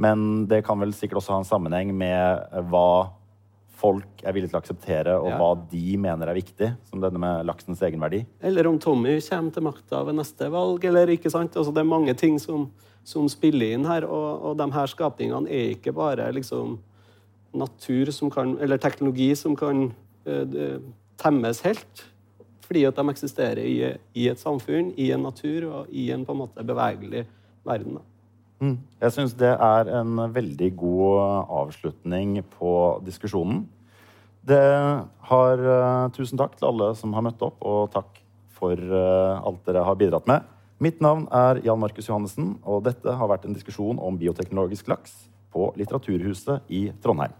Men det kan vel sikkert også ha en sammenheng med hva folk er villige til å akseptere, og ja. hva de mener er viktig, som denne med laksens egenverdi. Eller om Tommy kommer til makta ved neste valg, eller ikke sant. Altså, det er mange ting som, som spiller inn her, og, og de her skapningene er ikke bare liksom natur som kan, eller teknologi som kan uh, temmes helt. Fordi at de eksisterer i, i, et samfunn, i en natur og i en på en måte bevegelig verden. Mm. Jeg syns det er en veldig god avslutning på diskusjonen. Det har uh, Tusen takk til alle som har møtt opp, og takk for uh, alt dere har bidratt med. Mitt navn er Jan Markus Johannessen, og dette har vært en diskusjon om bioteknologisk laks på Litteraturhuset i Trondheim.